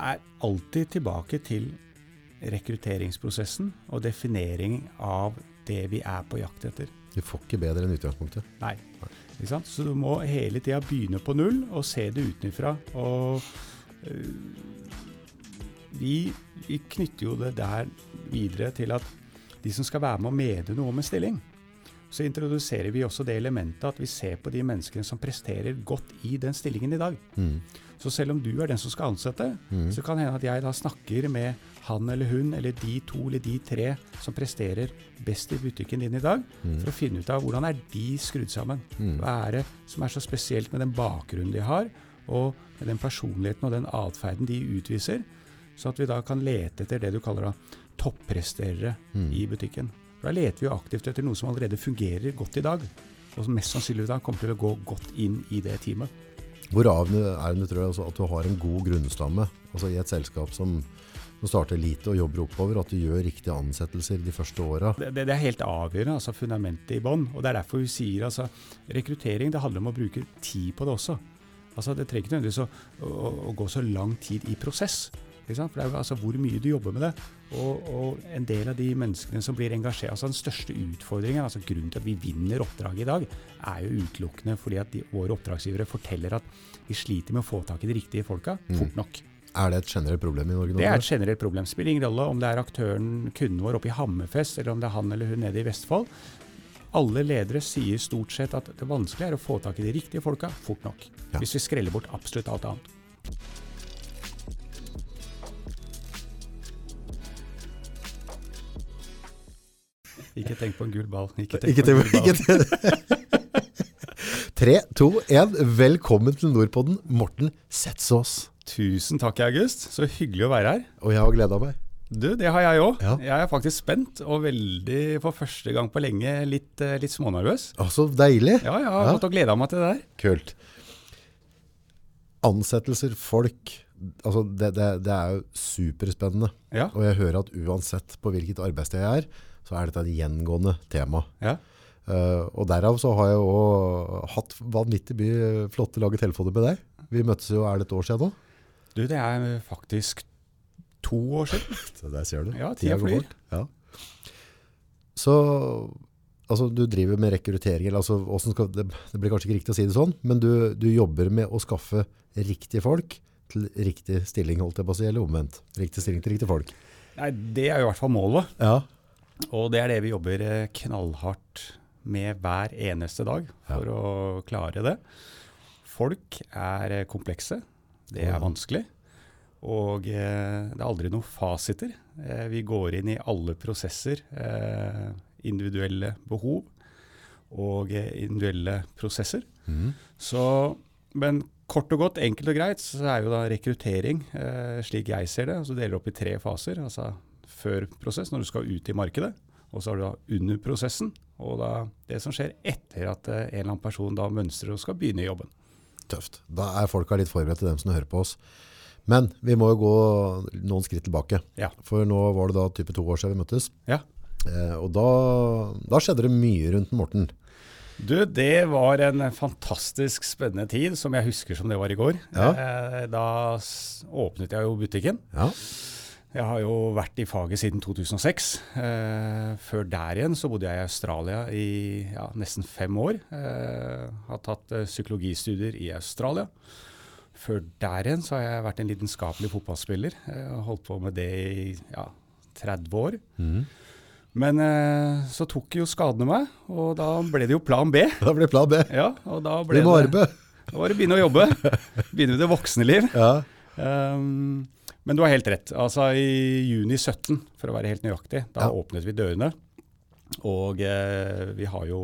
er alltid tilbake til rekrutteringsprosessen og definering av det vi er på jakt etter. Du får ikke bedre enn utgangspunktet. Nei. Så du må hele tida begynne på null og se det utenfra. Og øh, vi, vi knytter jo det der videre til at de som skal være med og mene noe om en stilling, så introduserer vi også det elementet at vi ser på de menneskene som presterer godt i den stillingen i dag. Mm. Så selv om du er den som skal ansette, Mm. så kan det hende at jeg da snakker med han eller hun eller de to eller de tre som presterer best i butikken din i dag, Mm. for å finne ut av hvordan er de skrudd sammen. Mm. Hva er det som er så spesielt med den bakgrunnen de har, og med den personligheten og den atferden de utviser, så at vi da kan lete etter det du kaller da toppresterere Mm. i butikken. For Da leter vi jo aktivt etter noe som allerede fungerer godt i dag, og som mest sannsynlig da kommer til å gå godt inn i det teamet. Hvor avgjørende er det tror jeg, altså, at du har en god grunnstamme altså i et selskap som, som starter lite og jobber oppover, at du gjør riktige ansettelser de første åra? Det, det, det er helt avgjørende, altså fundamentet i bånn. Og det er derfor vi sier altså rekruttering det handler om å bruke tid på det også. Altså Det trenger ikke nødvendigvis å, å, å gå så lang tid i prosess. For det er jo altså hvor mye du jobber med det. Og, og en del av de menneskene som blir engasjert altså Den største utfordringen, altså grunnen til at vi vinner oppdraget i dag, er jo utelukkende fordi at de, våre oppdragsgivere forteller at de sliter med å få tak i de riktige folka fort nok. Er det et generelt problem i Norge? Det er et generelt problem. Spiller ingen rolle om det er aktøren, kunden vår oppe i Hammerfest, eller om det er han eller hun nede i Vestfold. Alle ledere sier stort sett at det vanskelige er å få tak i de riktige folka fort nok. Ja. Hvis vi skreller bort absolutt alt annet. Ikke tenk på en gul ball. Ikke tenk Ikke på en gul ball. Tre, to, én. Velkommen til Nordpodden, Morten Setsås. Tusen takk, August. Så hyggelig å være her. Og jeg har gleda meg. Du, det har jeg òg. Ja. Jeg er faktisk spent, og veldig for første gang på lenge litt, eh, litt smånervøs. Å, så deilig. Ja, jeg har Ja. gått og gleda meg til det der. Kult. Ansettelser, folk. Altså, det, det, det er jo superspennende. Ja. Og jeg hører at uansett på hvilket arbeidssted jeg er, så er dette et gjengående tema. ja. Uh, og derav så har jeg jo hatt vanvittig mye flotte lage telefoner med deg. Vi møttes jo, er det et år siden nå? Du, det er faktisk to år siden. Så der ser du. Ja, Tida flyr. Ja. Så altså, du driver med rekruttering, eller altså, skal, det, det blir kanskje ikke riktig å si det sånn, men du, du jobber med å skaffe riktige folk til riktig stilling, holdt jeg på å si, eller omvendt. Riktig stilling til riktige folk. Nei, det er jo i hvert fall målet. Ja. Og det er det vi jobber eh, knallhardt med hver eneste dag for å klare det. Folk er eh, komplekse. Det er vanskelig. Og eh, det er aldri noen fasiter. Eh, vi går inn i alle prosesser, eh, individuelle behov og eh, individuelle prosesser. Mm. Så, men kort og godt, enkelt og greit, så er jo da rekruttering, slik jeg ser det, så deler det opp i tre faser. Altså før prosess, når du skal ut i markedet. Og så har du da under prosessen, og da det som skjer etter at eh, en eller annen person da mønstrer og skal begynne i jobben. Tøft. Da er folka litt forberedt til dem som hører på oss. Men vi må jo gå noen skritt tilbake. Ja. For nå var det da type to år siden vi møttes. Ja. Eh, og da, da skjedde det mye rundt Morten. Du, det var en fantastisk spennende tid, som jeg husker som det var i går. Ja. Eh, da åpnet jeg jo butikken. Ja. Jeg har jo vært i faget siden 2006. Eh, før der igjen så bodde jeg i Australia i ja, nesten fem år. Eh, har tatt eh, psykologistudier i Australia. Før der igjen så har jeg vært en lidenskapelig fotballspiller. Eh, holdt på med det i ja, 30 år. Mm. Men eh, så tok jo skadene meg, og da ble det jo plan B. Da ble det plan B. Ja, og da ble det, arbeide. da var det begynne å jobbe. Begynne med det voksne liv. Ja. Um, men du har helt rett. Altså I juni 17, for å være helt nøyaktig, da Ja. åpnet vi dørene. Og eh, vi har jo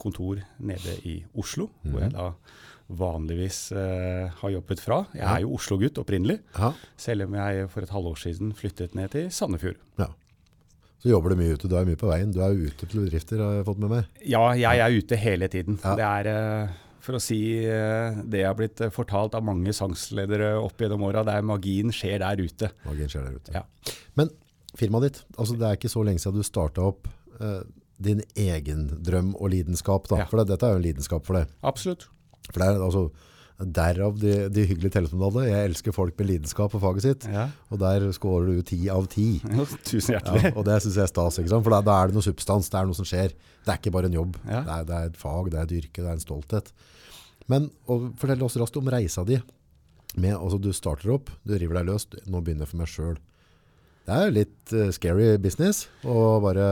kontor nede i Oslo, hvor jeg da vanligvis eh, har jobbet fra. Jeg er jo Oslo-gutt opprinnelig, ja. selv om jeg for et halvår siden flyttet ned til Sandefjord. ja. Så jobber du mye ute. Du er mye på veien. Du er ute til bedrifter, har jeg fått med meg. Ja, jeg er ute hele tiden. Ja. Det er, eh, for å si eh, det jeg har blitt eh, fortalt av mange sangsledere opp gjennom åra, det er magien skjer der ute. Magien skjer der ute. Ja. Men firmaet ditt, altså det er ikke så lenge siden du starta opp eh, din egen drøm og lidenskap. Da. Ja. For det, dette er jo en lidenskap for det. Absolutt. For det er, altså, Derav de, de hyggelige telefonene. Jeg elsker folk med lidenskap på faget sitt. Ja. Og der skårer du ti av ti. Jo, tusen hjertelig. Ja, og det synes jeg er stas, ikke sant? For da, da er det noe substans, det er noe som skjer. Det er ikke bare en jobb. Ja. Det, er, det er et fag, det er et yrke, det er en stolthet. Men fortell oss raskt om reisa di. Med, altså, du starter opp, du river deg løs, nå begynner jeg for meg selv. Det er litt uh, scary business, å bare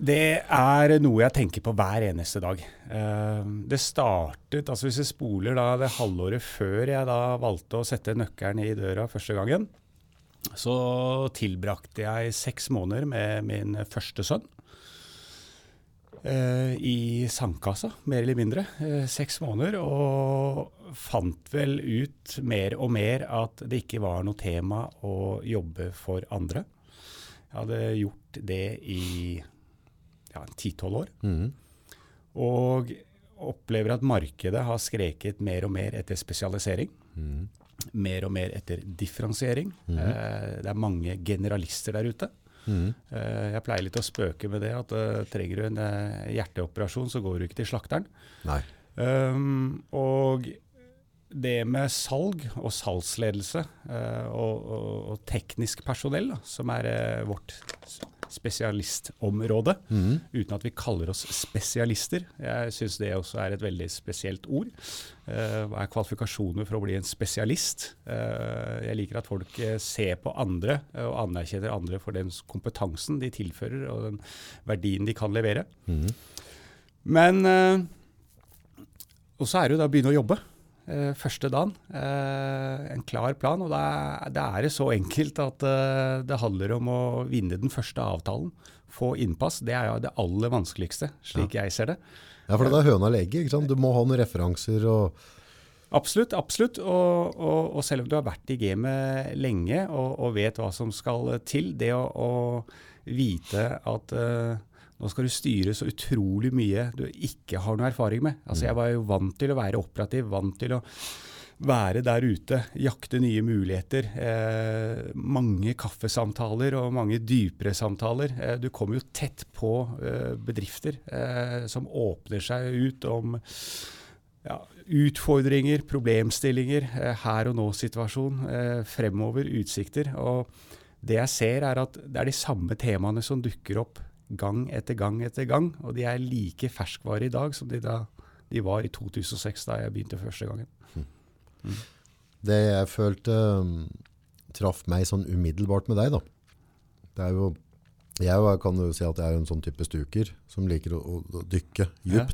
Det er noe jeg tenker på hver eneste dag. Eh, det startet, altså Hvis jeg spoler da det halvåret før jeg da valgte å sette nøkkelen i døra første gangen, så tilbrakte jeg seks måneder med min første sønn. Eh, I sandkassa, mer eller mindre. eh, Seks måneder. Og fant vel ut mer og mer at det ikke var noe tema å jobbe for andre. Jeg hadde gjort det i ja, 10-12 år. Mm. Og opplever at markedet har skreket mer og mer etter spesialisering. Mm. Mer og mer etter differensiering. Mm. Eh, det er mange generalister der ute. Mhm. Eh, jeg pleier litt å spøke med det at eh, trenger du en eh, hjerteoperasjon, så går du ikke til slakteren. Nei. Um, og det med salg og salgsledelse og, og, og teknisk personell, da, som er vårt spesialistområde, Mhm. uten at vi kaller oss spesialister. Jeg syns det også er et veldig spesielt ord. Eh, hva er kvalifikasjoner for å bli en spesialist? Eh, jeg liker at folk eh, ser på andre eh, og anerkjenner andre for den kompetansen de tilfører og den verdien de kan levere. Mm. Men eh, Og så er det jo da å begynne å jobbe. Eh, første dagen. Eh, en klar plan. Og da, er- er det så enkelt at eh, det handler om å vinne den første avtalen. Få innpass. Det er jo det aller vanskeligste, slik jeg ser det. Ja, for det er høna eller ikke sant? Du må ha noen referanser og... Absolutt. absolutt. Og, og, og selv om du har vært i gamet lenge og, og vet hva som skal til, det å, å vite at eh, nå skal du styre så utrolig mye du ikke har noe erfaring med. Altså Jeg var jo vant til å være operativ, vant til å være der ute, jakte nye muligheter. Eh, mange kaffesamtaler og mange dypere samtaler. Eh, du kommer jo tett på eh, bedrifter eh, som åpner seg ut om ja, utfordringer, problemstillinger, eh, her og nå-situasjon, eh, fremover, utsikter. Og det jeg ser er at det er de samme temaene som dukker opp gang etter gang etter gang. Og de er like ferskvare i dag som de, da, de var i 2006, da jeg begynte første gangen. Det jeg følte um, traff meg sånn umiddelbart med deg da. Det er jo, jeg kan jo si at jeg er en sånn type stuker som liker å, å, dykke dykke Ja.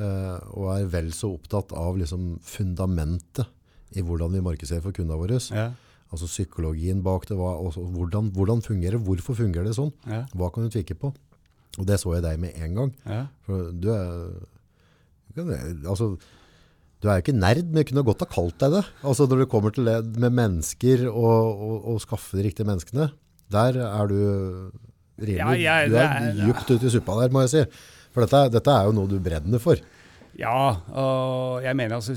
Eh, og er vel så opptatt av liksom fundamentet i hvordan vi markedsfører for kundene våre. Ja, Altså psykologien bak det, hva, hvordan, hvordan fungerer det, hvorfor fungerer det sånn? ja, Hva kan du tvikke på? Og det så jeg deg med en gang. ja. For du er, altså, du er jo ikke nerd, men jeg kunne godt ha kalt deg det. Altså når det kommer til det med mennesker og, og, og skaffe de riktige menneskene, der er du rimelig, Ja, jeg- du er djupt ute i suppa der, må jeg si. For dette, dette er jo noe du brenner for. Ja, og jeg mener altså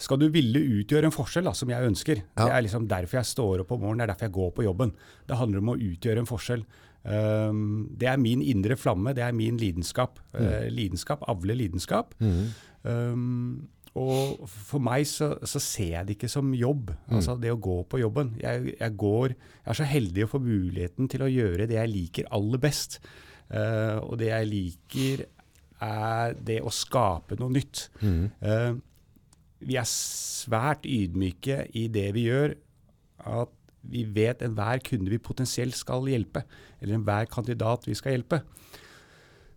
Skal du ville utgjøre en forskjell, da, som jeg ønsker Ja. Det er liksom derfor jeg står opp om morgenen, det er derfor jeg går på jobben. Det handler om å utgjøre en forskjell. Um, det er min indre flamme, det er min lidenskap. Uh, lidenskap avler lidenskap. Um, og for meg så, så ser jeg det ikke som jobb, altså det å gå på jobben. Jeg, jeg, går, jeg er så heldig å få muligheten til å gjøre det jeg liker aller best. Uh, og det jeg liker, er det å skape noe nytt. Eh, vi er svært ydmyke i det vi gjør. At vi vet enhver kunde vi potensielt skal hjelpe, eller enhver kandidat vi skal hjelpe,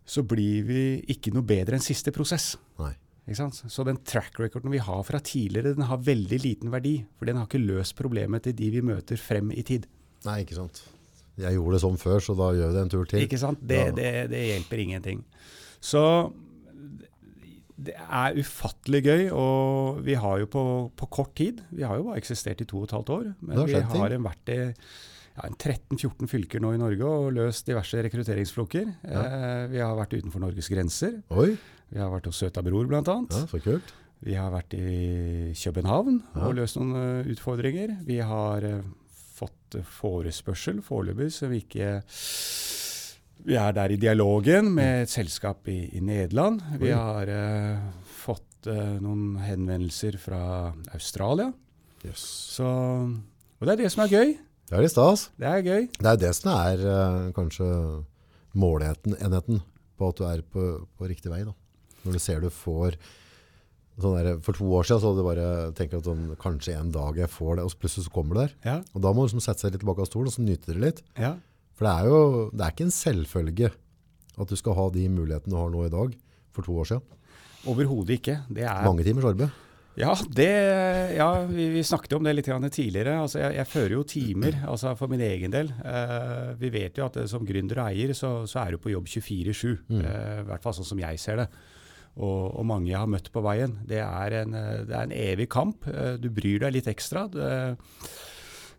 så blir vi ikke noe bedre enn siste prosess. Nei. Ikke sant? Så den track recorden vi har fra tidligere, den har veldig liten verdi. For den har ikke løst problemet til de vi møter frem i tid. Nei, ikke sant. Jeg gjorde det sånn før, så da gjør vi det en tur til. Ikke sant? Det, Ja. det, det hjelper ingenting. Så det er ufattelig gøy, og vi har jo på, på kort tid Vi har jo bare eksistert i to og et halvt år, men har vi ting. har en vært i ja, 13-14 fylker nå i Norge og løst diverse rekrutteringsfloker. Eh, vi har vært utenfor Norges grenser. Oi, Vi har vært hos Søta Bror, blant annet. ja, så kult. Vi har vært i København Ja. og løst noen uh, utfordringer. Vi har uh, fått eh, forespørsel foreløpig, så vi ikke Vi er der i dialogen med et selskap i, i Nederland. Vi har uh, fått eh, noen henvendelser fra Australia. Yes. Så, og det er det som er gøy. Det er litt stas. Det er gøy. Det er det som er uh, kanskje målenheten på at du er på, på riktig vei. Da. Når du ser du får sånn der, For to år siden så hadde du bare tenker at sånn, kanskje en dag jeg får det, og så plutselig så kommer det der. Ja, Og da må du liksom sette seg litt tilbake av stolen og så nyte det litt. ja. For det er jo det er ikke en selvfølge at du skal ha de mulighetene du har nå i dag for to år siden. Overhodet ikke. Det er Mange timers arbeid. Ja, det, ja vi, vi snakket om det litt tidligere. Altså, jeg, jeg fører jo timer altså for min egen del. Eh, vi vet jo at eh, som gründer og eier så, så er du på jobb 24-7. Mm. Eh, I hvert fall sånn som jeg ser det. Og, og mange jeg har møtt på veien. Det er en, eh, det er en evig kamp. Eh, du bryr deg litt ekstra. Du,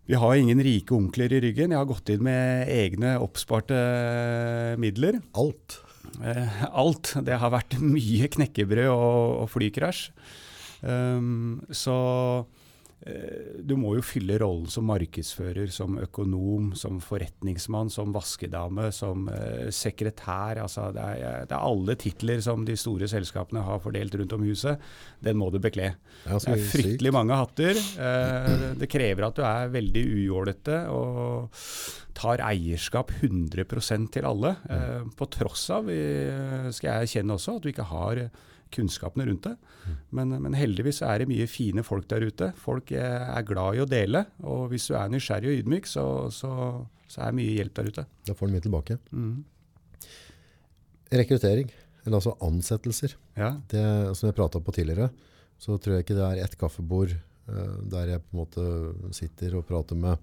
vi har ingen rike onkler i ryggen. Jeg har gått inn med egne oppsparte eh, midler. Alt. Eh, alt. Det har vært mye knekkebrød og, og flykrasj. Um, så du må jo fylle rollen som markedsfører, som økonom, som forretningsmann, som vaskedame, som eh, sekretær. Altså det, er, det er alle titler som de store selskapene har fordelt rundt om huset. Den må du bekle. Det er fryktelig mange hatter. Eh, det krever at du er veldig ujålete og tar eierskap 100 til alle. Eh, på tross av, eh, skal jeg erkjenne også, at du ikke har eh, kunnskapene rundt det. Men, men heldigvis er det mye fine folk der ute. Folk eh, er glad i å dele. Og hvis du er nysgjerrig og ydmyk, så, så, så er mye hjelp der ute. Da får du mye tilbake. Mm. Rekruttering, eller altså ansettelser. Ja. Det, som jeg pratet på tidligere, så tror jeg ikke det er ett kaffebord eh, der jeg på en måte sitter og prater med,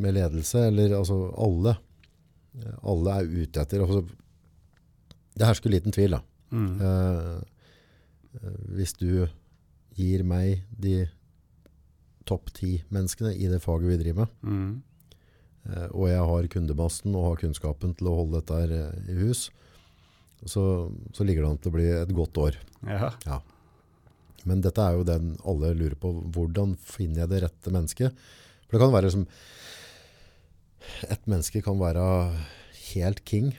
med ledelse, eller altså alle. Eh, Alle er ute etter. Altså, det hersker liten tvil, da. Mm. Eh, hvis du gir meg de topp ti menneskene i det faget vi driver med, Mm. uh, og jeg har kundemassen og har kunnskapen til å holde dette her i hus, så, så ligger det an til å bli et godt år. Ja. Men dette er jo den alle lurer på. Hvordan finner jeg det rette mennesket? For det kan være som Et menneske kan være helt king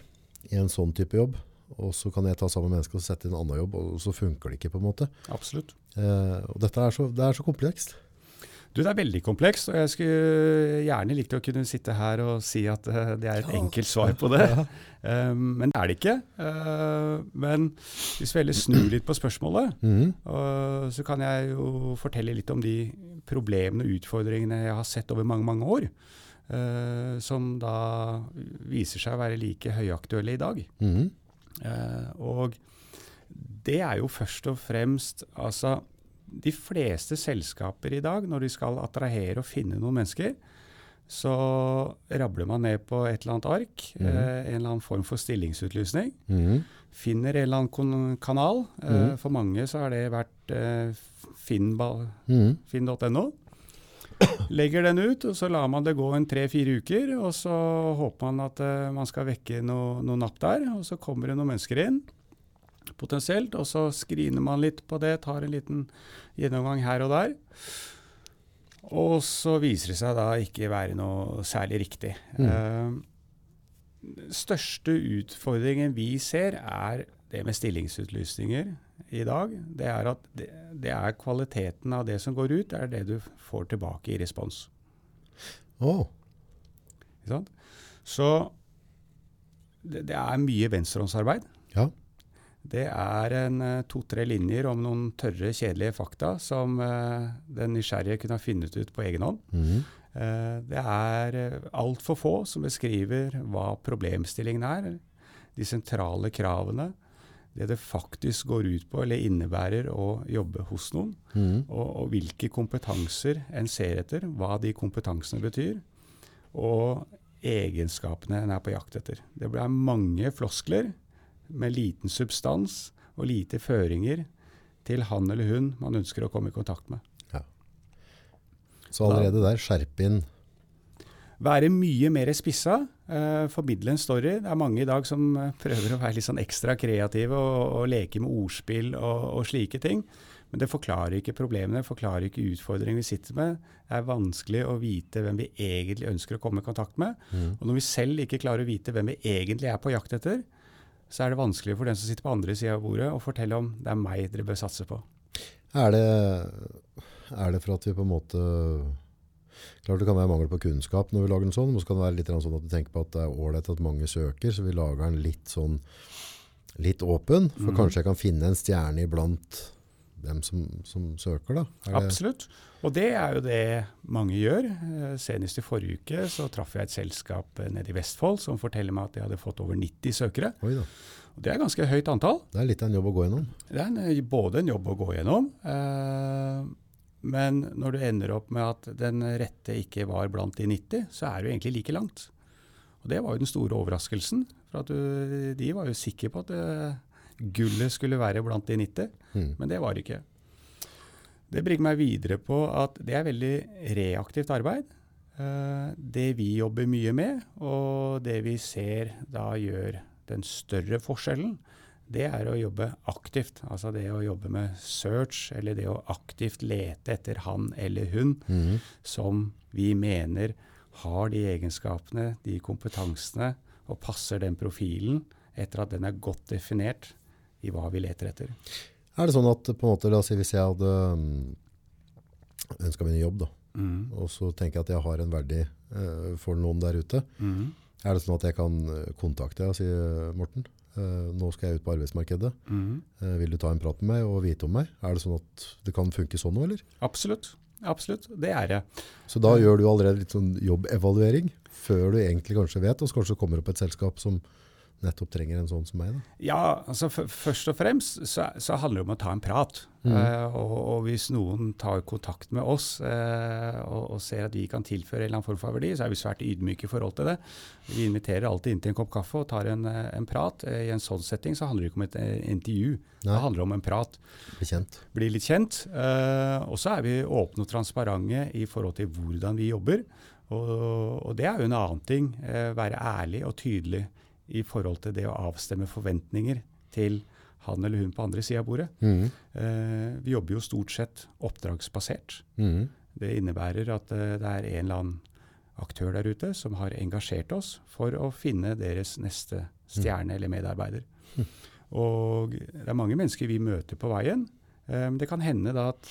i en sånn type jobb, og så kan jeg ta samme menneske og sette i en annen jobb, og så funker det ikke på en måte. Absolutt. Eh, og dette er så, det er så komplekst. Du, Det er veldig komplekst, og jeg skulle gjerne likt å kunne sitte her og si at eh, det er et Ja. enkelt svar på det. Um, men det er det ikke. Uh, men hvis vi heller snur litt på spørsmålet, mm. uh, så kan jeg jo fortelle litt om de problemene og utfordringene jeg har sett over mange, mange år. uh, som da viser seg å være like høyaktuelle i dag. Mhm. Eh, og det er jo først og fremst altså De fleste selskaper i dag, når de skal attrahere og finne noen mennesker, så rabler man ned på et eller annet ark, mm. eh, en eller annen form for stillingsutlysning. Mm. Finner en eller annen kanal. Eh, Mhm. For mange så har det vært eh, Finn.no. Mhm. Legger den ut, og så lar man det gå en tre-fire uker. Og så håper man at uh, man skal vekke noe, noe napp der. Og så kommer det noen mennesker inn, potensielt. Og så skriner man litt på det, tar en liten gjennomgang her og der. Og så viser det seg da ikke være noe særlig riktig. Mm. uh, største utfordringen vi ser, er det med stillingsutlysninger i dag. Det er at det, det er kvaliteten av det som går ut, det er det du får tilbake i respons. Åh, Ikke sant? Så det, det er mye venstrehåndsarbeid. Ja. Det er en eh, to-tre linjer om noen tørre, kjedelige fakta som uh, den nysgjerrige kunne ha funnet ut på egen hånd. Mhm. uh, det er altfor få som beskriver hva problemstillingen er, de sentrale kravene, det det faktisk går ut på eller innebærer å jobbe hos noen, Mm. og, og hvilke kompetanser en ser etter, hva de kompetansene betyr, og egenskapene en er på jakt etter. Det blir mange floskler med liten substans og lite føringer til han eller hun man ønsker å komme i kontakt med. Så allerede der, skjerp inn. Være mye mer spissa, eh, formidle en story. Det er mange i dag som eh, prøver å være litt sånn ekstra kreative og, og leke med ordspill og, og slike ting. Men det forklarer ikke problemene, det forklarer ikke utfordringene vi sitter med. Det er vanskelig å vite hvem vi egentlig ønsker å komme i kontakt med. Mm. Og når vi selv ikke klarer å vite hvem vi egentlig er på jakt etter, så er det vanskelig for den som sitter på andre sida av bordet, å fortelle om det er meg dere bør satse på. Er det, er det for at vi på en måte Klart det kan være mangel på kunnskap når vi lager den sånn, men så kan det være litt sånn at du tenker på at det er ålreit at mange søker, så vi lager den litt sånn litt åpen. For mm. kanskje jeg kan finne en stjerne iblant dem som, som søker, da. Er Absolutt. Og det er jo det mange gjør. Eh, Senest i forrige uke så traff jeg et selskap eh, nede i Vestfold som forteller meg at de hadde fått over 90 søkere. Oi da. Og det er ganske høyt antall. Det er litt av en jobb å gå gjennom. Det er en, både en jobb å gå gjennom, eh, men når du ender opp med at den rette ikke var blant de 90, så er du egentlig like langt. Og det var jo den store overraskelsen. For at du, de var jo sikre på at eh, gullet skulle være blant de 90, Mm. men det var det ikke. Det bringer meg videre på at det er veldig reaktivt arbeid. Eh, det vi jobber mye med, og det vi ser da gjør den større forskjellen, det er å jobbe aktivt. Altså det å jobbe med search, eller det å aktivt lete etter han eller hun Mhm. som vi mener har de egenskapene, de kompetansene, og passer den profilen etter at den er godt definert i hva vi leter etter. Er det sånn at på en måte, la oss si hvis jeg hadde mm, ønska meg en jobb, da, Mm. og så tenker jeg at jeg har en verdi uh, for noen der ute, Mm. er det sånn at jeg kan eh, kontakte deg og si eh, Morten, nå skal jeg ut på arbeidsmarkedet. Mm. Eh, vil du ta en prat med meg og vite om meg? Er det sånn at det kan funke sånn nå, eller? Absolutt. Absolutt. Det er det. Så da gjør du allerede litt sånn jobbevaluering før du egentlig kanskje vet, og så kanskje kommer opp et selskap som nettopp trenger en sånn som meg. Da. Ja, altså først og fremst så, så handler det om å ta en prat. Mm. Eh, og, og hvis noen tar kontakt med oss eh, og, og ser at vi kan tilføre en eller annen form for verdi, så er vi svært ydmyke i forhold til det. Vi inviterer alltid inn til en kopp kaffe og tar en, eh, en prat. I en sånn setting så handler det ikke om et intervju, Nei. det handler om en prat. Bekjent. Bli litt kjent. Eh, og så er vi åpne og transparente i forhold til hvordan vi jobber. Og, og det er jo en annen ting. Være ærlig og tydelig i forhold til det å avstemme forventninger til han eller hun på andre sida av bordet. Mm. Eh, vi jobber jo stort sett oppdragsbasert. Mm. Det innebærer at eh, det er en eller annen aktør der ute som har engasjert oss for å finne deres neste stjerne eller medarbeider. Mm. Og det er mange mennesker vi møter på veien. Eh, det kan hende da at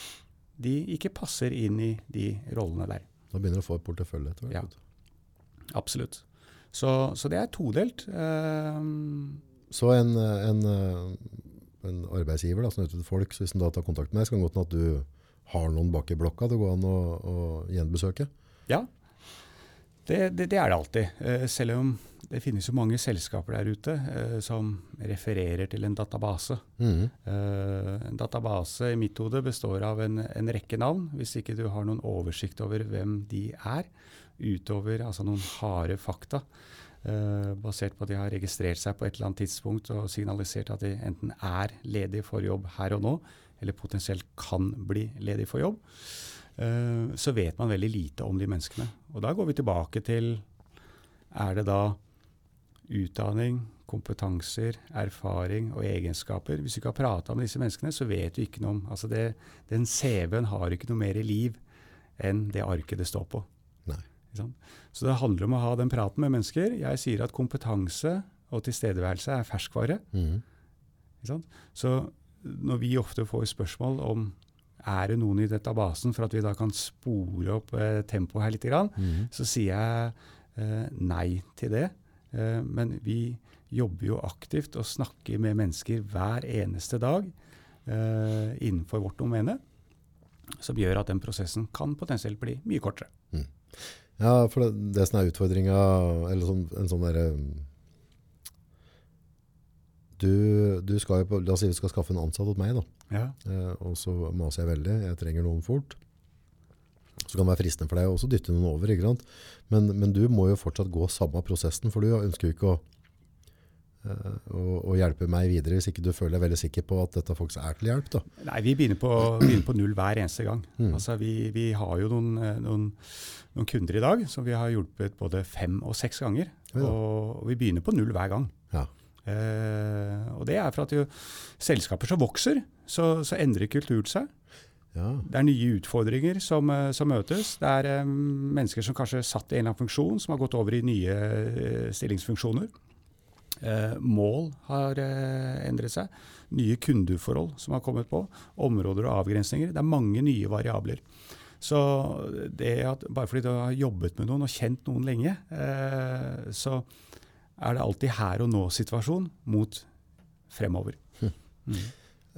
de ikke passer inn i de rollene der. Da begynner du å få et portefølje etter hvert. Ja. Absolutt. Så, så det er todelt. Eh, Så en, en, en arbeidsgiver da, som er ute til folk, så hvis han da tar kontakt med deg, så kan det godt hende at du har noen bak i blokka det går an å, å gjenbesøke. Ja, det, det, det er det alltid. Eh, selv om det finnes jo mange selskaper der ute eh, som refererer til en database. Mhm. Eh, en database i mitt hode består av en, en rekke navn. Hvis ikke du har noen oversikt over hvem de er, utover altså noen harde fakta, Uh, basert på at de har registrert seg på et eller annet tidspunkt og signalisert at de enten er ledige for jobb her og nå, eller potensielt kan bli ledige for jobb, uh, så vet man veldig lite om de menneskene. Og da går vi tilbake til er det da utdanning, kompetanser, erfaring og egenskaper. Hvis du ikke har prata med disse menneskene, så vet du ikke noe om altså det, Den CV-en har ikke noe mer i liv enn det arket det står på. Så det handler om å ha den praten med mennesker. Jeg sier at kompetanse og tilstedeværelse er ferskvare. Mm. Så når vi ofte får spørsmål om er det noen i databasen for at vi da kan spore opp eh, tempoet her litt, grann, Mhm. så sier jeg eh, nei til det. Eh, men vi jobber jo aktivt og snakker med mennesker hver eneste dag eh, innenfor vårt domene, som gjør at den prosessen kan potensielt bli mye kortere. Ja, for det, det som er utfordringa, eller sånn, en sånn derre du, du skal jo på, La oss si vi skal skaffe en ansatt hos meg, da. Ja. Eh, og så maser jeg veldig. Jeg trenger noen fort. Så kan det være fristende for deg å også dytte noen over. ikke sant? Men, men du må jo fortsatt gå samme prosessen, for du ønsker jo ikke å, eh, å, å hjelpe meg videre hvis ikke du føler deg veldig sikker på at dette faktisk er til hjelp. da. Nei, vi begynner på, begynner på null hver eneste gang. Mm. Altså, vi, vi har jo noen, eh, noen, noen kunder i dag som vi har hjulpet både fem og seks ganger. Ja. Og, og vi begynner på null hver gang. Ja. Eh, og det er for at jo, selskaper som vokser, så, så endrer kulturen seg. Ja. Det er nye utfordringer som, eh, som møtes. Det er um, mennesker som kanskje satt i en eller annen funksjon, som har gått over i nye uh, stillingsfunksjoner. Eh, mål har eh, endret seg. Nye kundeforhold som har kommet på. Områder og avgrensninger. Det er mange nye variabler. Så det at bare fordi du har jobbet med noen og kjent noen lenge, eh, så er det alltid her og nå-situasjon mot fremover. Mm.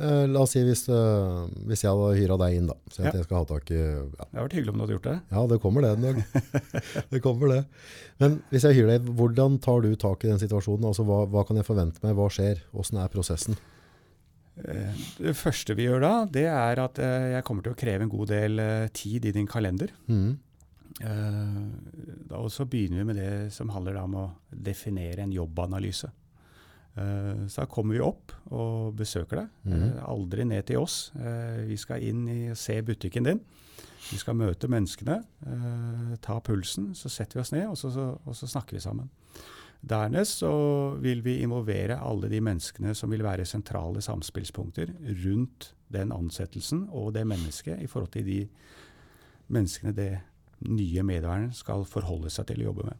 Eh, la oss si hvis, uh, hvis jeg hadde hyra deg inn, da. Så Ja. jeg skal ha tak i ja. Det hadde vært hyggelig om du hadde gjort det. ja, det kommer det en dag. det kommer det. Men hvis jeg hyrer deg, hvordan tar du tak i den situasjonen? Altså, hva, hva kan jeg forvente meg? Hva skjer? Hvordan er prosessen? Eh, Det første vi gjør da, det er at jeg kommer til å kreve en god del tid i din kalender. Mm. Da også begynner vi med det som handler om å definere en jobbanalyse. Eh, Så da kommer vi opp og besøker deg. Eh, Aldri ned til oss. Eh, Vi skal inn og se butikken din. Vi skal møte menneskene, ta pulsen. Så setter vi oss ned, og så, så, og så snakker vi sammen. Dernest så vil vi involvere alle de menneskene som vil være sentrale samspillspunkter rundt den ansettelsen og det mennesket i forhold til de menneskene det nye medarbeideren skal forholde seg til å jobbe med.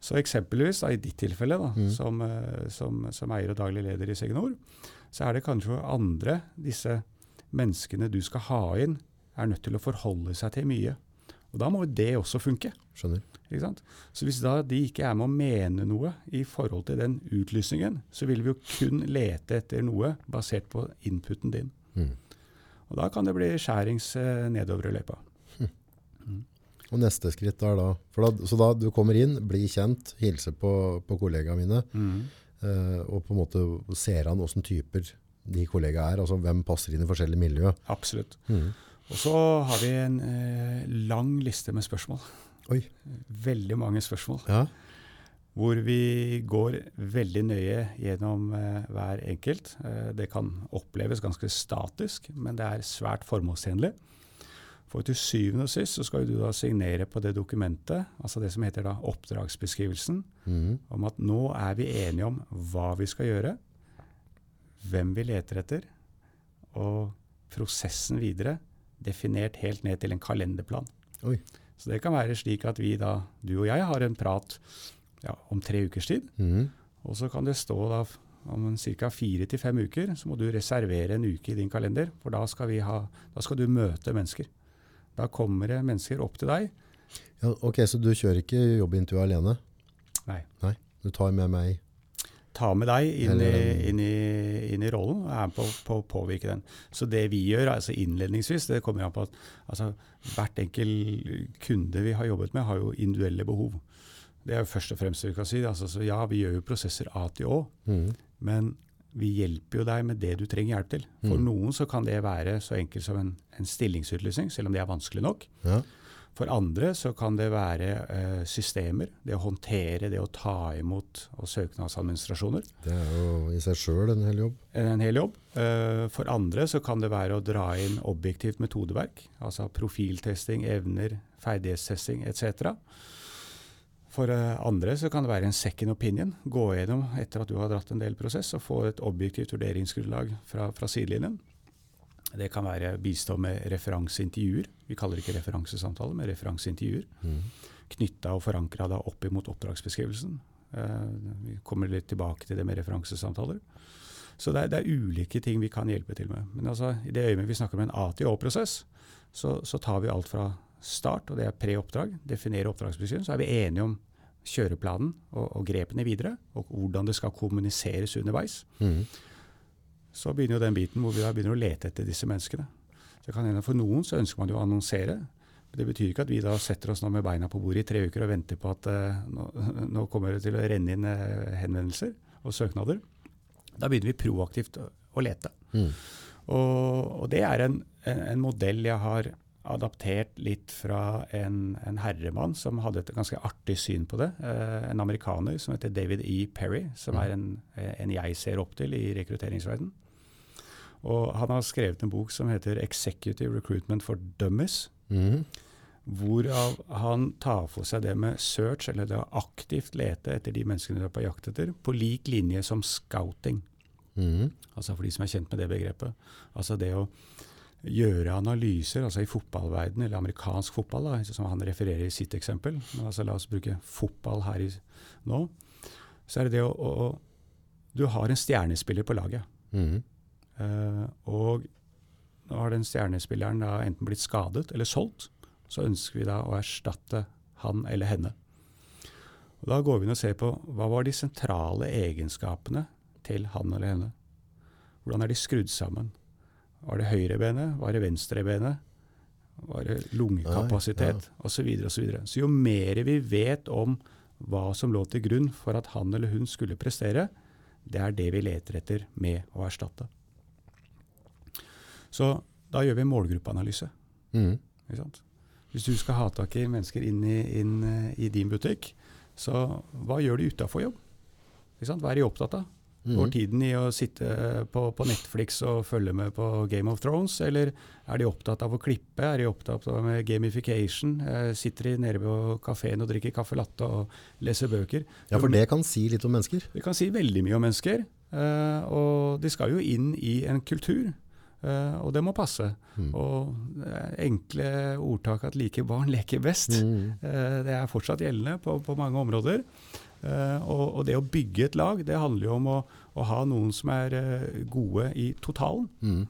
Så eksempelvis, da, i ditt tilfelle, da, Mm. som, eh, som, som eier og daglig leder i Signor, så er det kanskje andre disse menneskene du skal ha inn, er nødt til å forholde seg til mye. Og da må jo det også funke. Skjønner. Så hvis da de ikke er med å mene noe i forhold til den utlysningen, så vil vi jo kun lete etter noe basert på inputen din. Mm. Og da kan det bli skjærings eh, nedover i løypa. Og neste skritt er da, for da, så da du kommer inn, blir kjent, hilser på, på kollegaene mine, eh, og på en måte ser an åssen typer de kollegaene er, altså hvem passer inn i forskjellige miljø. Absolutt. Mm. Og så har vi en eh, lang liste med spørsmål. Oi. Veldig mange spørsmål. Ja. Hvor vi går veldig nøye gjennom eh, hver enkelt. Eh, det kan oppleves ganske statisk, men det er svært formålstjenlig. For til syvende og sist så skal du da signere på det dokumentet, altså det som heter da oppdragsbeskrivelsen, mm. om at nå er vi enige om hva vi skal gjøre, hvem vi leter etter, og prosessen videre, definert helt ned til en kalenderplan. Oi. Så det kan være slik at vi da, du og jeg, har en prat ja, om tre ukers tid, Mm. og så kan det stå da om ca. fire til fem uker, så må du reservere en uke i din kalender, for da skal, vi ha, da skal du møte mennesker. Da kommer det mennesker opp til deg. Ja, ok, så du kjører ikke jobbintervju alene? Nei. Nei, du tar med meg. ta med deg inn i, inn i, inn i rollen og er med på, på å påvirke den. Så det vi gjør altså innledningsvis, det kommer an på at altså, hvert enkel kunde vi har jobbet med, har jo individuelle behov. Det er jo først og fremst vi kan si. Altså, så ja, vi gjør jo prosesser A til Å, mm. men vi hjelper jo deg med det du trenger hjelp til. For Mm. noen så kan det være så enkelt som en, en stillingsutlysning, selv om det er vanskelig nok. Ja. For andre så kan det være eh, systemer, det å håndtere, det å ta imot og søknadsadministrasjoner. Det er jo i seg selv en hel jobb. en hel jobb. Eh, For andre så kan det være å dra inn objektivt metodeverk, altså profiltesting, evner, ferdighetstesting etc. For eh, andre så kan det være en second opinion. Gå gjennom etter at du har dratt en del prosess og få et objektivt vurderingsgrunnlag fra, fra sidelinjen. Det kan være bistå med referanseintervjuer. Vi kaller det ikke referansesamtaler, men referanseintervjuer. Mm. Knytta og forankra opp imot oppdragsbeskrivelsen. Eh, vi kommer litt tilbake til det med referansesamtaler. Så det er, det er ulike ting vi kan hjelpe til med. Men altså, i det øyeblikket vi snakker om en A-til-Å-prosess, så, så tar vi alt fra start, og det er pre-oppdrag. Definere oppdragsbeskrivelsen. Så er vi enige om kjøreplanen og, og grepene videre, og hvordan det skal kommuniseres underveis. Mm. Så begynner jo den biten hvor vi da begynner å lete etter disse menneskene. Så kan hende For noen så ønsker man jo å annonsere. Det betyr ikke at vi da setter oss nå med beina på bordet i tre uker og venter på at uh, nå, nå kommer det til å renne inn uh, henvendelser og søknader. Da begynner vi proaktivt å, å lete. Mm. Og, og det er en, en, en modell jeg har adaptert litt fra en, en herremann som hadde et ganske artig syn på det. Eh, en amerikaner som heter David E. Perry, som er en, en jeg ser opp til i rekrutteringsverden. Og han har skrevet en bok som heter 'Executive Recruitment for Dummies'. Mm. Hvorav han tar for seg det med search, eller det å aktivt lete etter de menneskene du er på jakt etter, på lik linje som scouting. Mm. Altså for de som er kjent med det begrepet. Altså det å gjøre analyser, altså i fotballverden, eller amerikansk fotball, da, som han refererer i sitt eksempel. Men altså la oss bruke fotball her i, nå. Så er det det å, å, du har en stjernespiller på laget. Mm. Uh, og nå har den stjernespilleren da enten blitt skadet eller solgt. Så ønsker vi da å erstatte han eller henne. Og da går vi inn og ser på hva var de sentrale egenskapene til han eller henne. Hvordan er de skrudd sammen? Var det høyrebenet? Var det venstrebenet? Var det lungekapasitet? Nei, Og så videre og så videre. Så jo mer vi vet om hva som lå til grunn for at han eller hun skulle prestere, det er det vi leter etter med å erstatte. Så da gjør vi en målgruppeanalyse. Mm. Hvis du skal ha tak i mennesker inn i, inn eh, i din butikk, så hva gjør de utafor jobb? Hva er de opptatt av? Går Mhm. tiden i å sitte på, på Netflix og følge med på Game of Thrones, eller er de opptatt av å klippe? Er de opptatt av med gamification? Eh, sitter de nede på kafeen og drikker kaffe latte og leser bøker? Ja, for det kan si litt om mennesker. Det kan si veldig mye om mennesker, eh, og de skal jo inn i en kultur. eh, og det må passe. Mm. Og enkle ordtak at like barn leker best. mm. Eh, Det er fortsatt gjeldende på, på mange områder. Eh, og, og det å bygge et lag, det handler jo om å, å ha noen som er eh, gode i totalen. Mm.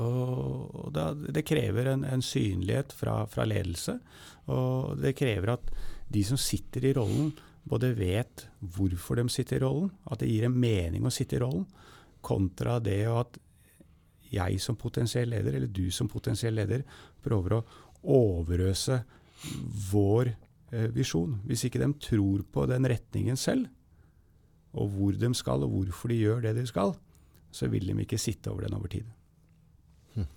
Og, da, det krever en, en synlighet fra, fra ledelse. Og det krever at de som sitter i rollen, både vet hvorfor de sitter i rollen, at det gir en mening å sitte i rollen, kontra det at jeg som potensiell leder, eller du som potensiell leder, prøver å overøse vår visjon. Hvis ikke de tror på den retningen selv, og hvor de skal, og hvorfor de gjør det de skal, så vil de ikke sitte over den over tid. Hm.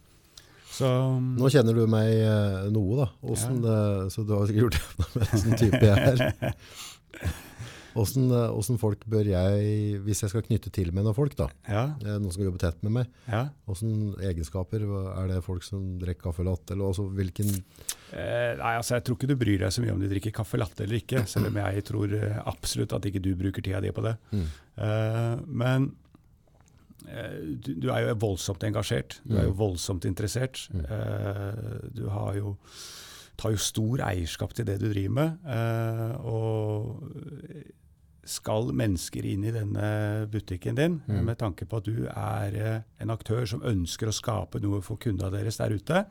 Så Nå kjenner du meg eh, noe, da. Hvordan det, så du har sikkert gjort det med sånn type jeg er. Hvordan, eh, hvordan folk bør jeg, hvis jeg skal knytte til med noen folk, da, ja, eh, noen som jobber tett med meg, ja. hvordan egenskaper, er det folk som drikker kaffe latte, eller også hvilken, Eh, nei, altså Jeg tror ikke du bryr deg så mye om de drikker kaffe latte eller ikke, selv om jeg tror eh, absolutt at ikke du bruker tida di på det. Mm. Eh, men eh, du, du er jo voldsomt engasjert, du er jo Mm. voldsomt interessert. Mm. Eh, du har jo, tar jo stor eierskap til det du driver med. eh, og skal mennesker inn i denne butikken din Mm. med tanke på at du er eh, en aktør som ønsker å skape noe for kundene deres der ute,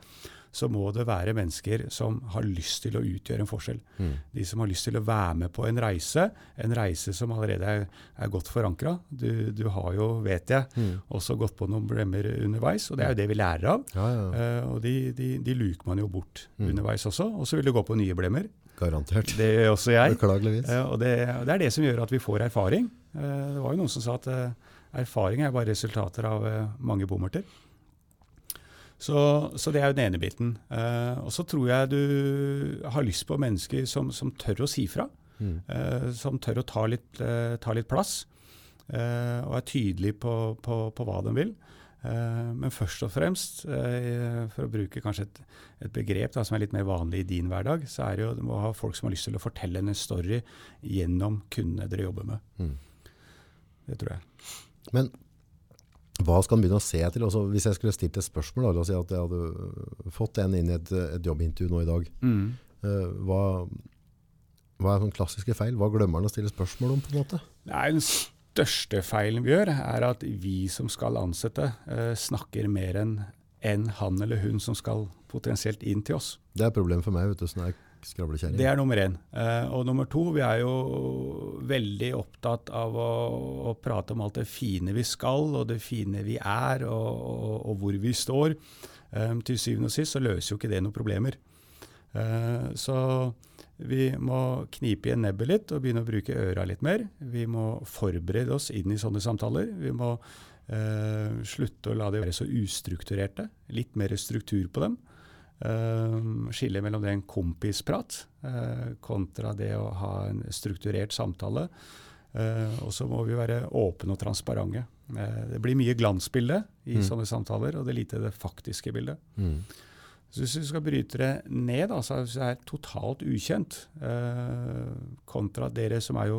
så må det være mennesker som har lyst til å utgjøre en forskjell. mm. De som har lyst til å være med på en reise, en reise som allerede er, er godt forankra. Du, du har jo, vet jeg, Mm. også gått på noen blemmer underveis, og det er jo det vi lærer av. Ja, ja, Uh, og de, de, de luker man jo bort Mm. underveis også. Og så vil du gå på nye blemmer. Garantert. Det gjør også jeg. Beklageligvis. Eh, og det, det er det som gjør at vi får erfaring. Eh, det var jo noen som sa at eh, erfaring er bare resultater av mange bommerter. Så, så det er jo den ene biten. Og så tror jeg du har lyst på mennesker som, som tør å si fra. Mm. som tør å ta litt, ta litt plass. og er tydelig på, på, på hva de vil. Eh, men først og fremst, eh, for å bruke kanskje et, et begrep da, som er litt mer vanlig i din hverdag, så er det jo å ha folk som har lyst til å fortelle en story gjennom kundene dere jobber med. Mm. Det tror jeg. Men hva skal en begynne å se til? Altså, hvis jeg skulle stilt et spørsmål, da, la oss si at jeg hadde øh, fått en inn i et, et jobbintervju nå i dag. Mm. hva, hva er sånn klassiske feil? Hva glemmer han å stille spørsmål om på en måte? Er den største feilen vi gjør, er at vi som skal ansette, eh, snakker mer enn en han eller hun som skal potensielt inn til oss. Det er problemet for meg, vet du, sånn er skravlekjæring. Det er nummer én. Eh, og nummer to, vi er jo veldig opptatt av å, å prate om alt det fine vi skal, og det fine vi er, og, og, og hvor vi står. Eh, til syvende og sist så løser jo ikke det noen problemer. Eh, så vi må knipe igjen nebbet litt og begynne å bruke øra litt mer. Vi må forberede oss inn i sånne samtaler. Vi må eh, slutte å la de være så ustrukturerte. Litt mer struktur på dem. Eh, skille mellom det en kompisprat eh, kontra det å ha en strukturert samtale. Eh, og så må vi være åpne og transparente. Eh, det blir mye glansbilde i Mm. sånne samtaler, og det er lite det faktiske bildet. Mm. Så hvis du skal bryte det ned, altså hvis det er totalt ukjent, eh, kontra dere som er jo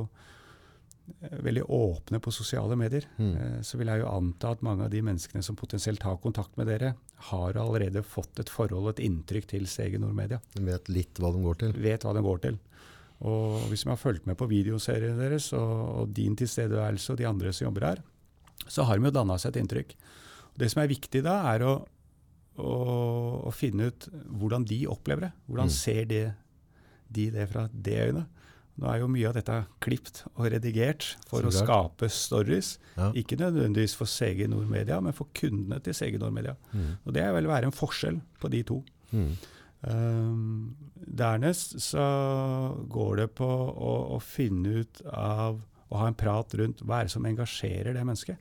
eh, veldig åpne på sosiale medier, Mm. eh, så vil jeg jo anta at mange av de menneskene som potensielt har kontakt med dere, har allerede fått et forhold, et inntrykk til Stege Nordmedia. De vet litt hva de går til. Vet hva de går til. Og hvis man har fulgt med på videoseriene deres og, og din tilstedeværelse og de andre som jobber her, så har de jo danna seg et inntrykk. Det som er viktig da, er å, å, å finne ut hvordan de opplever det. Hvordan Mm. ser de, de det fra det øynet. Nå er jo mye av dette klipt og redigert for å skape stories. Ja. Ikke nødvendigvis for CG Nordmedia, men for kundene til CG Nordmedia. Mm. Og det vil være en forskjell på de to. Mm. Um, dernest så går det på å, å finne ut av å ha en prat rundt hva er det som engasjerer det mennesket.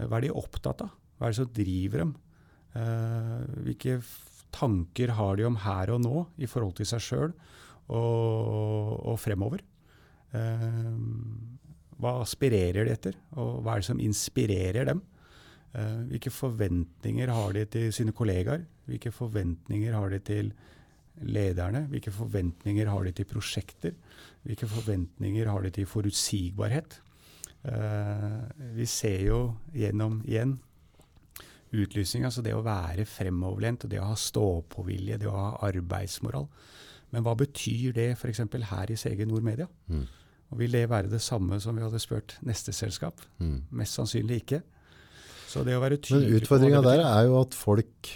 Hva er de opptatt av? Hva er det som driver dem? Eh, hvilke tanker har de om her og nå i forhold til seg sjøl og, og fremover? Eh, hva aspirerer de etter, og hva er det som inspirerer dem? Eh, hvilke forventninger har de til sine kollegaer? Hvilke forventninger har de til lederne? Hvilke forventninger har de til prosjekter? Hvilke forventninger har de til forutsigbarhet? Vi ser jo gjennom igjen utlysning, altså det å være fremoverlent, og det å ha stå-på-vilje, det å ha arbeidsmoral. Men hva betyr det f.eks. her i CG Nord Media? Mm. Og Vil det være det samme som vi hadde spurt neste selskap? Mm. Mest sannsynlig ikke. Så det å være Men tydelig hva utfordringa der er jo at folk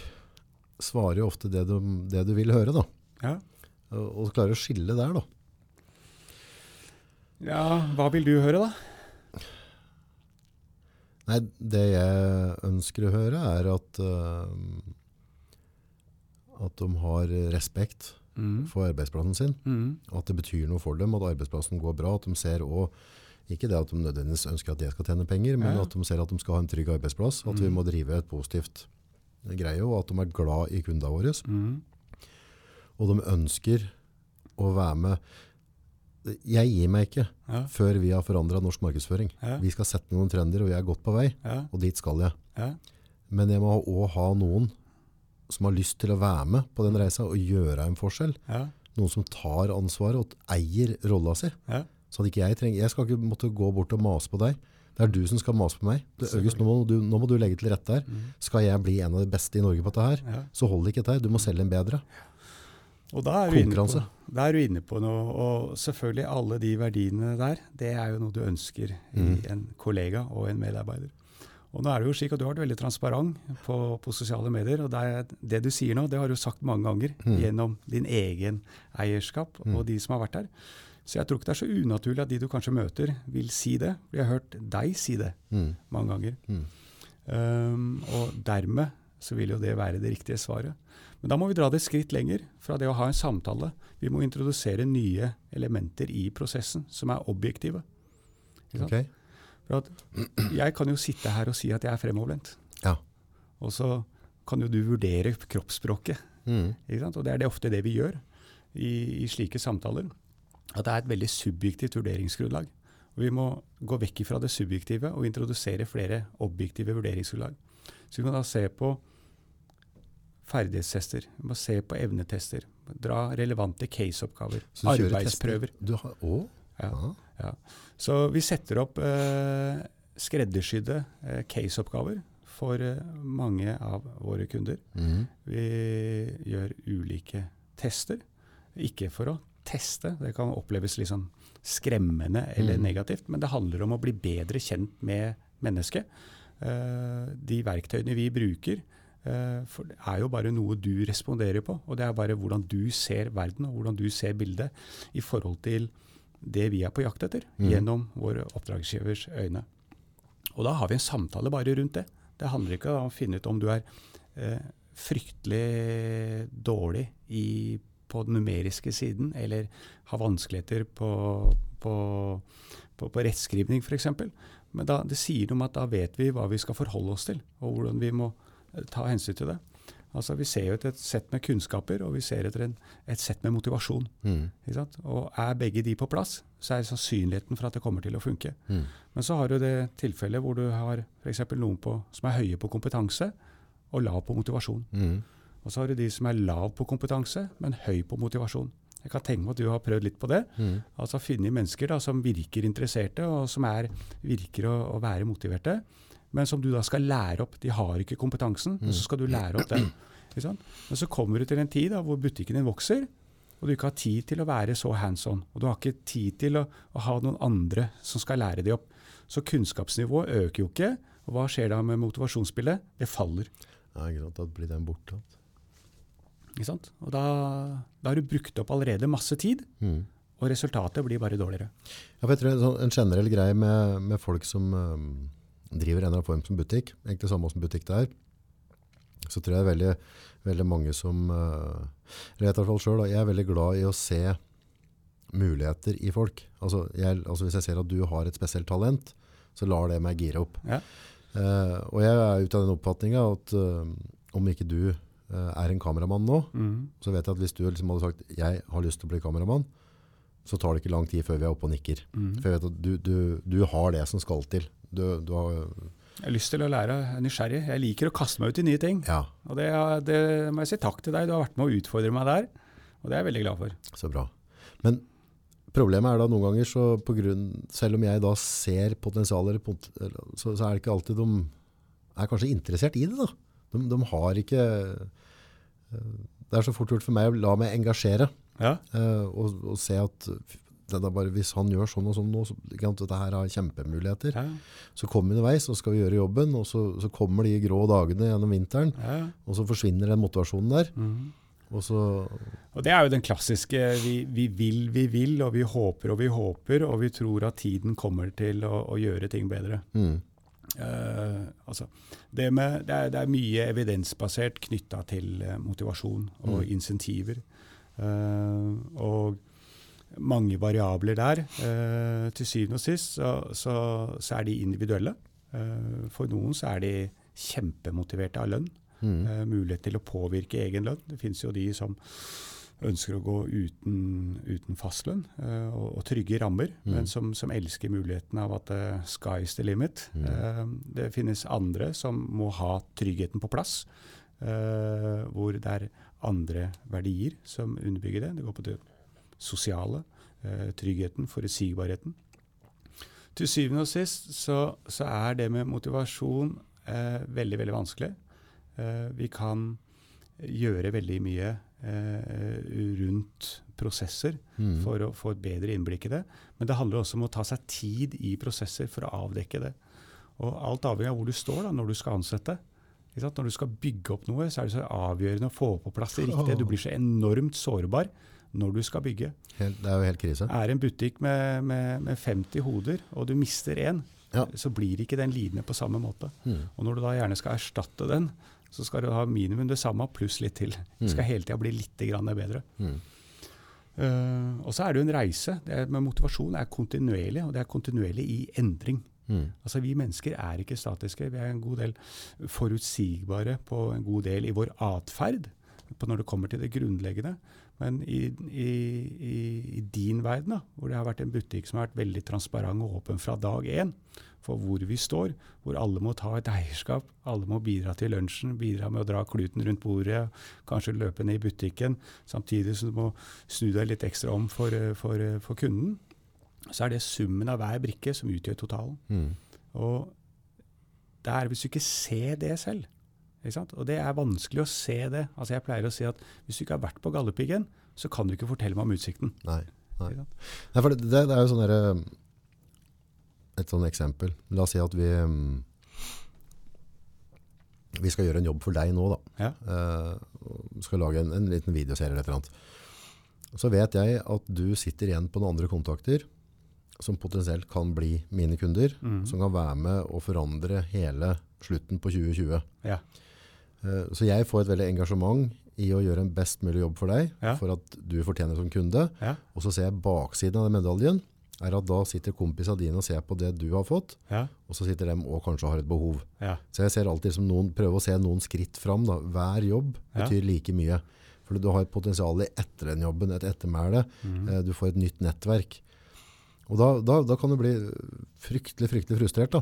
svarer jo ofte det du, det du vil høre, da. Ja. Og, og klarer å skille der, da. ja, hva vil du høre, da? Nei, det jeg ønsker å høre er at, uh, at de har respekt Mm. for arbeidsplassen sin. Mm. At det betyr noe for dem, at arbeidsplassen går bra. At de ser også, ikke det at de nødvendigvis ønsker at jeg skal tjene penger, men Ja. at de ser at de skal ha en trygg arbeidsplass. At vi Mm. må drive et positivt greie, og at de er glad i kundene våre. Mm. Og de ønsker å være med. Jeg gir meg ikke Ja. før vi har forandra norsk markedsføring. Ja. Vi skal sette noen trender, og jeg er godt på vei, Ja. og dit skal jeg. Ja. Men jeg må òg ha noen som har lyst til å være med på den reisa og gjøre en forskjell. Ja. Noen som tar ansvaret og eier rolla si. Ja. Så at ikke jeg trenger Jeg skal ikke måtte gå bort og mase på deg. Det er du som skal mase på meg. August, nå, må du, nå må du legge til rette her. Mm. Skal jeg bli en av de beste i Norge på dette her, ja. så holder ikke her. Du må selge en bedre. Og da er, du på, Konkurranse. da er du inne på noe, og selvfølgelig alle de verdiene der, det er jo noe du ønsker i mm. en kollega og en medarbeider. Og nå er det jo slik at Du har vært veldig transparent på, på sosiale medier. og det, er, det du sier nå, det har du sagt mange ganger mm. gjennom din egen eierskap og og de som har vært der. Så jeg tror ikke det er så unaturlig at de du kanskje møter, vil si det. For jeg har hørt deg si det Mm. mange ganger. Mm. Um, og dermed så vil jo det være det riktige svaret. Men da må vi dra det et skritt lenger fra det å ha en samtale. Vi må introdusere nye elementer i prosessen som er objektive. Ikke sant? Ok? For at jeg kan jo sitte her og si at jeg er fremoverlent. Ja. Og så kan jo du vurdere kroppsspråket. Mm. Og det er det ofte det vi gjør i, i slike samtaler. At det er et veldig subjektivt vurderingsgrunnlag. Og vi må gå vekk fra det subjektive og introdusere flere objektive vurderingsgrunnlag. Så vi må da se på ferdighetstester, Du må se på evnetester, dra relevante caseoppgaver, arbeidsprøver. Du har, å? Ja. Ja. Så vi setter opp eh, skreddersydde eh, caseoppgaver for eh, mange av våre kunder. Mm. Vi gjør ulike tester. Ikke for å teste, det kan oppleves sånn skremmende eller Mm. negativt, men det handler om å bli bedre kjent med mennesket. Eh, de verktøyene vi bruker, for det er jo bare noe du responderer på. Og det er bare hvordan du ser verden og hvordan du ser bildet i forhold til det vi er på jakt etter, Mm. gjennom våre oppdragsgivers øyne. Og da har vi en samtale bare rundt det. Det handler ikke om å finne ut om du er eh, fryktelig dårlig i, på den numeriske siden, eller har vanskeligheter på, på, på, på rettskrivning f.eks. Men da, det sier noe om at da vet vi hva vi skal forholde oss til, og hvordan vi må eh, ta hensyn til det. Altså Vi ser jo etter et sett med kunnskaper, og vi ser etter en, et sett med motivasjon. Mm. Og er begge de på plass, så er sannsynligheten for at det kommer til å funke. Mm. Men så har du det tilfellet hvor du har f.eks. noen på, som er høye på kompetanse og lav på motivasjon. Mm. Og så har du de som er lav på kompetanse, men høy på motivasjon. Jeg kan tenke meg at du har prøvd litt på det. Mm. Altså finne mennesker da, som virker interesserte, og som er, virker å, å være motiverte, men som du da skal lære opp. De har ikke kompetansen, men så skal du lære opp den. Men så kommer du til en tid da, hvor butikken din vokser, Og du ikke har tid til å være så hands on. Og du har ikke tid til å, å ha noen andre som skal lære deg opp. Så kunnskapsnivået øker jo ikke. Og hva skjer da med motivasjonsspillet? Det faller. Ja, ikke sant. Da blir den borte. Ikke sant? Og da, da har du brukt opp allerede masse tid, Mm. og resultatet blir bare dårligere. Ja, for jeg tror en, sånn, en generell greie med, med folk som um, driver en eller annen form som butikk, egentlig samme som butikk det er, så tror jeg det er veldig, veldig mange som uh, eller jeg, hvert fall selv, jeg er veldig glad i å se muligheter i folk. Altså, jeg, altså Hvis jeg ser at du har et spesielt talent, så lar det meg gire opp. Ja. Uh, og jeg er ute av den oppfatninga at uh, om ikke du uh, er en kameramann nå, Mm. så vet jeg at hvis du liksom hadde sagt jeg har lyst til å bli kameramann, så tar det ikke lang tid før vi er oppe og nikker. Mm. For jeg vet at du, du, du har det som skal til. Du, du har, Jeg har lyst til å lære, jeg er nysgjerrig. Jeg liker å kaste meg ut i nye ting. ja, Og det, det må jeg si takk til deg. Du har vært med å utfordre meg der. Og det er jeg veldig glad for. så bra. Men problemet er da noen ganger, så på grunn, selv om jeg da ser potensial, eller pot- eller- så, så er det ikke alltid de er kanskje interessert i det. da. De, de har ikke eh, Det er så fort gjort for meg å la meg engasjere. Ja. Uh, og, og se at det bare, hvis han gjør sånn og sånn nå, så kan dette her har kjempemuligheter. Ja. Så kommer vi underveis, og skal vi gjøre jobben, og så, så kommer de grå dagene gjennom vinteren, Ja. og så forsvinner den motivasjonen der. Mm. Og så, Og det er jo den klassiske vi, vi vil, vi vil, og vi håper og vi håper, og vi tror at tiden kommer til å, å gjøre ting bedre. mm, Uh, altså, det, med, det, er, det er mye evidensbasert knytta til eh, motivasjon og Mm. insentiver. Eh, og mange variabler der. Eh, til syvende og sist så, så, så er de individuelle. Eh, for noen så er de kjempemotiverte av lønn. mm, mulighet til å påvirke egen lønn. Det finnes jo de som ønsker å gå uten, uten fastlønn uh, og, og trygge rammer, Mm. men som, som elsker muligheten av at uh, sky's the limit. Mm. Uh, det finnes andre som må ha tryggheten på plass, hvor det er andre verdier som underbygger det. Det går på det sosiale, eh, tryggheten, forutsigbarheten. Til syvende og sist så, så er det med motivasjon eh, veldig, veldig vanskelig. Eh, vi kan gjøre veldig mye eh, rundt prosesser mm, for å få et bedre innblikk i det. Men det handler også om å ta seg tid i prosesser for å avdekke det. Og alt avhengig av hvor du står da, når du skal ansette. Når du skal bygge opp noe, så er det så avgjørende å få på plass det riktige. Du blir så enormt sårbar når du skal bygge. helt, det er jo helt krise. Er en butikk med, med, med 50 hoder, og du mister én, Ja. så blir ikke den lidende på samme måte. Mm, Og når du da gjerne skal erstatte den, så skal du ha minimum det samme pluss litt til. Det skal Mm. hele tida bli litt grann bedre. mm, Uh, og så er det jo en reise. Det er, med motivasjon er kontinuerlig, og det er kontinuerlig i endring. Mm, Altså Vi mennesker er ikke statiske. Vi er en god del forutsigbare på en god del i vår atferd når det kommer til det grunnleggende. Men i, i, i, i din verden, da, hvor det har vært en butikk som har vært veldig transparent og åpen fra dag én for hvor vi står, hvor alle må ta et eierskap, alle må bidra til lunsjen, bidra med å dra kluten rundt bordet, kanskje løpe ned i butikken, samtidig som du må snu deg litt ekstra om for, eh, for, eh, for kunden, så er det summen av hver brikke som utgjør totalen. mm. Og det er hvis du ikke ser det selv. Og det er vanskelig å se det. Altså Jeg pleier å si at hvis du ikke har vært på Galdhøpiggen, så kan du ikke fortelle meg om utsikten. Nei. Nei. Nei, for det, det er jo sånn derre Et sånn eksempel. La oss si at vi mm, Vi skal gjøre en jobb for deg nå, da. Ja. Uh, skal lage en, en liten videoserie eller et eller annet. Så vet jeg at du sitter igjen på noen andre kontakter som potensielt kan bli mine kunder, mm. som kan være med å forandre hele slutten på 2020. Ja. Uh, Så jeg får et veldig engasjement i å gjøre en best mulig jobb for deg, Ja. for at du fortjener som kunde. Ja. Og så ser jeg baksiden av den medaljen, er at da sitter kompisene dine og ser på det du har fått, Ja. og så sitter de og kanskje har et behov. Ja. Så jeg ser alltid som noen, prøver å se noen skritt fram. Da. Hver jobb betyr like mye. For du har et potensial etter den jobben, et ettermæle. Mm. Uh, Du får et nytt nettverk. Og da, da, da kan du bli fryktelig, fryktelig frustrert da.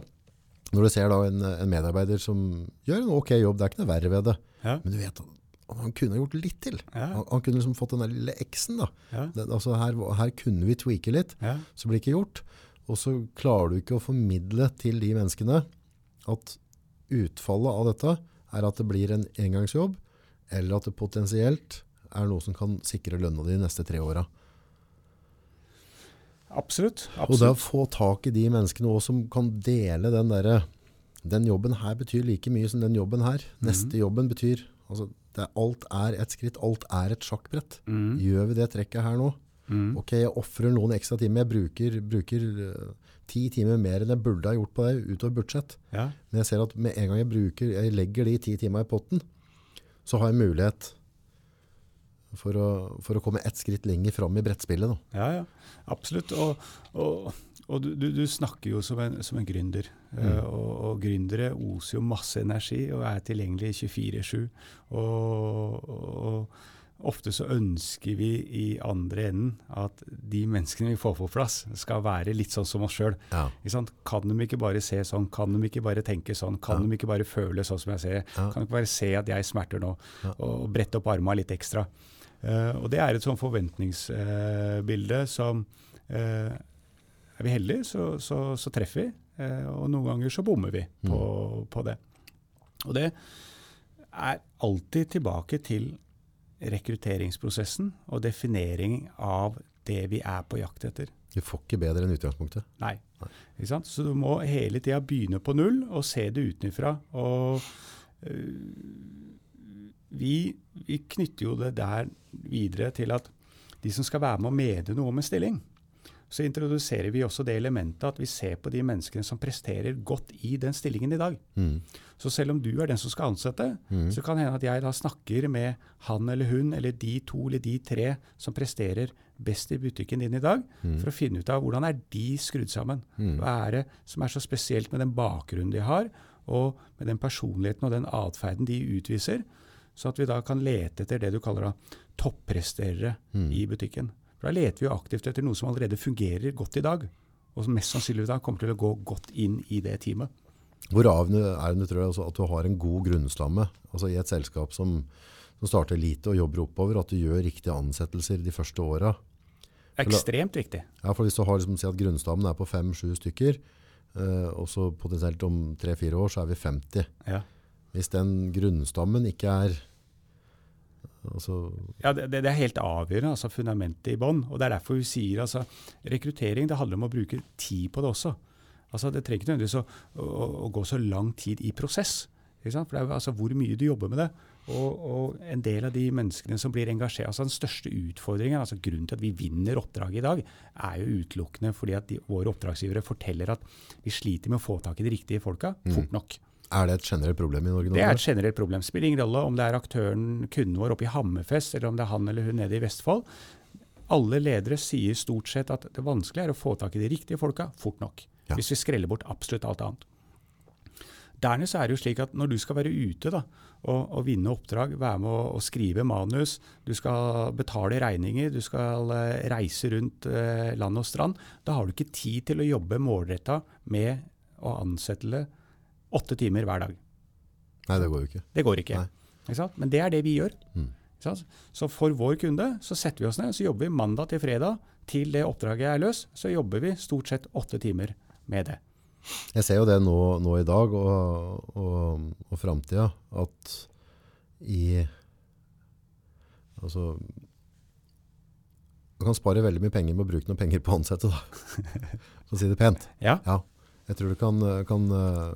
Når du ser da en, en medarbeider som gjør en ok jobb, det er ikke noe verre ved det. Ja. Men du vet at han kunne gjort litt til. Ja. Han, han kunne liksom fått den der lille X-en da. Ja. Det, altså her, her kunne vi tweake litt, så blir det ikke gjort. Og så klarer du ikke å formidle til de menneskene at utfallet av dette er at det blir en engangsjobb, eller at det potensielt er noe som kan sikre lønna di de neste tre åra. Absolutt. Og det å få tak i de menneskene også som kan dele den derre Den jobben her betyr like mye som den jobben her. Neste jobben betyr altså, det, Alt er et skritt. Alt er et sjakkbrett. Mm. Gjør vi det trekket her nå? Mm. Ok, jeg ofrer noen ekstra timer. Jeg bruker, bruker uh, ti timer mer enn jeg burde ha gjort på det utover budsjett. Ja. Men jeg ser at med en gang jeg, bruker, jeg legger de ti timer i potten, så har jeg mulighet for å, for å komme ett skritt lenger fram i brettspillet. Da. Ja, ja. Absolutt. Og, og, og du, du, snakker jo som en, som en gründer. Eh, og, og gründere oser jo masse energi og er tilgjengelig 24-7. Og, ofte så ønsker vi i andre enden at de menneskene vi får på plass, skal være litt sånn som oss sjøl. Ja. Kan de ikke bare se sånn? Kan de ikke bare tenke sånn? Kan Ja. de ikke bare føle sånn som jeg ser? Ja. Kan de ikke bare se at jeg smerter nå? Og brette opp armene litt ekstra? Eh, og det er et sånn forventningsbilde som eh, Er vi heldige, så, så, så treffer vi. eh, og noen ganger så bommer vi på, på det. Og det er alltid tilbake til rekrutteringsprosessen og definering av det vi er på jakt etter. Du får ikke bedre enn utgangspunktet. Nei. Ikke sant? Så du må hele tida begynne på null og se det utenfra. Og øh, vi, vi knytter jo det der videre til at de som skal være med og mene noe om en stilling, så introduserer vi også det elementet at vi ser på de menneskene som presterer godt i den stillingen i dag. Mm. Så selv om du er den som skal ansette, Mm. så kan det hende at jeg da snakker med han eller hun, eller de to eller de tre som presterer best i butikken din i dag, Mm. for å finne ut av hvordan er de skrudd sammen. Mm. Hva er det som er så spesielt med den bakgrunnen de har, og med den personligheten og den atferden de utviser, så at vi da kan lete etter det du kaller da toppresterere Mm. i butikken. For Da leter vi jo aktivt etter noe som allerede fungerer godt i dag, og som mest sannsynlig da kommer til å gå godt inn i det teamet. Hvor avgjørende er det tror jeg, altså, at du har en god grunnstamme altså i et selskap som, som starter lite og jobber oppover, at du gjør riktige ansettelser de første åra? Ekstremt viktig. Ja, for hvis du har liksom, si at grunnstammen er på fem-sju stykker, eh, og så potensielt om tre-fire år så er vi 50. Ja. Hvis den grunnstammen ikke er altså, Ja, det, det er helt avgjørende, altså fundamentet i bånn. Og det er derfor vi sier altså rekruttering det handler om å bruke tid på det også. Altså Det trenger ikke nødvendigvis å, å, å gå så lang tid i prosess. For det er altså hvor mye du jobber med det. Og, og en del av de menneskene som blir engasjert altså Den største utfordringen, altså grunnen til at vi vinner oppdraget i dag, er jo utelukkende fordi at de, våre oppdragsgivere forteller at vi sliter med å få tak i de riktige folka fort nok. Er det et generelt problem i Norge nå? Det er et generelt problem. Spiller ingen rolle om det er aktøren, kunden vår oppe i Hammerfest, eller om det er han eller hun nede i Vestfold. Alle ledere sier stort sett at det vanskelige er å få tak i de riktige folka fort nok. Ja. Hvis vi skreller bort absolutt alt annet. Dernest er det jo slik at når du skal være ute da, og, og vinne oppdrag, være med å, å skrive manus, du skal betale regninger, du skal uh, reise rundt uh, land og strand, da har du ikke tid til å jobbe målretta med å ansette åtte timer hver dag. Nei, det går jo ikke. Det går ikke. Ikke? Men det er det vi gjør. Mm. Så for vår kunde så setter vi oss ned så jobber vi mandag til fredag. Til det oppdraget er løs, så jobber vi stort sett åtte timer med det. Jeg ser jo det nå, nå i dag og, og, og framtida, at i Altså Du kan spare veldig mye penger med å bruke noen penger på å ansette, da. For å si det pent. Ja, Ja. Jeg tror det kan, kan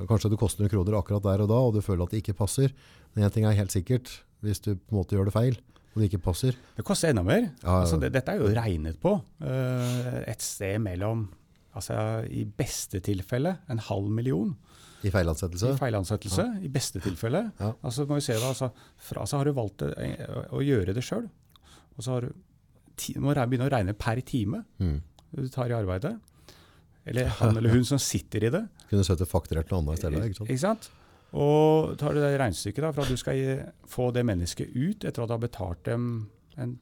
Kanskje det koster noen kroner akkurat der og da, og du føler at det ikke passer. Men én ting er helt sikkert, hvis du på en måte gjør det feil, og det ikke passer det koster enda mer. Ja, Altså, det, dette er jo regnet på. eh, et sted mellom altså, I beste tilfelle en halv million i feilansettelse i feilansettelse. I beste tilfelle. Ja. Altså, må vi se da, altså, fra, så har du valgt det, å gjøre det sjøl. Og så har du må du begynne å regne per time mm. du tar i arbeidet. Eller han eller hun som sitter i det. Kunne sette fakturert noe annet i stedet. ikke sant? Ikke sant? Og tar du det regnestykket da, for at du skal få det mennesket ut etter at du har betalt dem en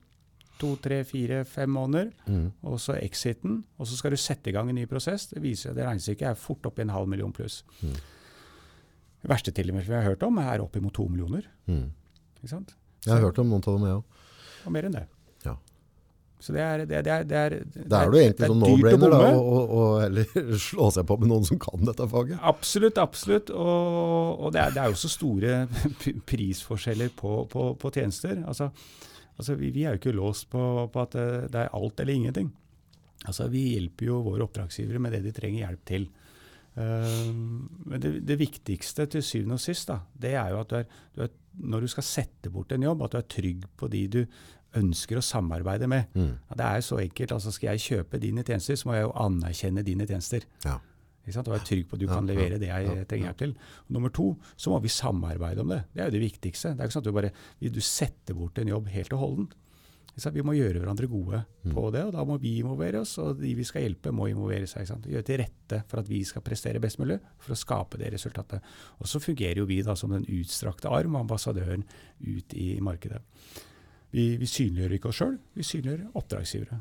to, tre, fire, fem måneder, Mm. og så exiten, og så skal du sette i gang en ny prosess. Det viser at det regnestykket er fort opp i en halv million pluss. Mm. Det verste tilfellet vi har hørt om, er oppimot to millioner. Mm. Jeg har hørt om noen av dem, jeg òg. Og mer enn det. Så det er Det, det er, det er, det er jo egentlig sånn no-brainer å å- å heller slå seg på med noen som kan dette faget. Absolutt, absolutt. Og, og det, er, det er jo så store prisforskjeller på, på, på tjenester. Altså, Altså, vi, vi er jo ikke låst på, på at det, det er alt eller ingenting. Altså, vi hjelper jo våre oppdragsgivere med det de trenger hjelp til. Uh, men det, det, viktigste til syvende og sist, da, det er jo at du er, du når du skal sette bort en jobb, at du er trygg på de du ønsker å samarbeide med. Mm. Ja, det er jo så enkelt. altså Skal jeg kjøpe dine tjenester, så må jeg jo anerkjenne dine tjenester. Ja. Ikke sant? Og være trygg på at du Ja, kan levere det jeg trenger hjelp til. Og nummer to, så må vi samarbeide om det. Det er jo det viktigste. Det er ikke sånn at du bare du setter bort en jobb helt og holdent. Vi må gjøre hverandre gode Mm. på det, og da må vi involvere oss, og de vi skal hjelpe, må involvere seg. Gjøre til rette for at vi skal prestere best mulig for å skape det resultatet. Og så fungerer jo vi da som den utstrakte arm, ambassadøren, ut i markedet. Vi, vi synliggjør ikke oss sjøl, vi synliggjør oppdragsgivere.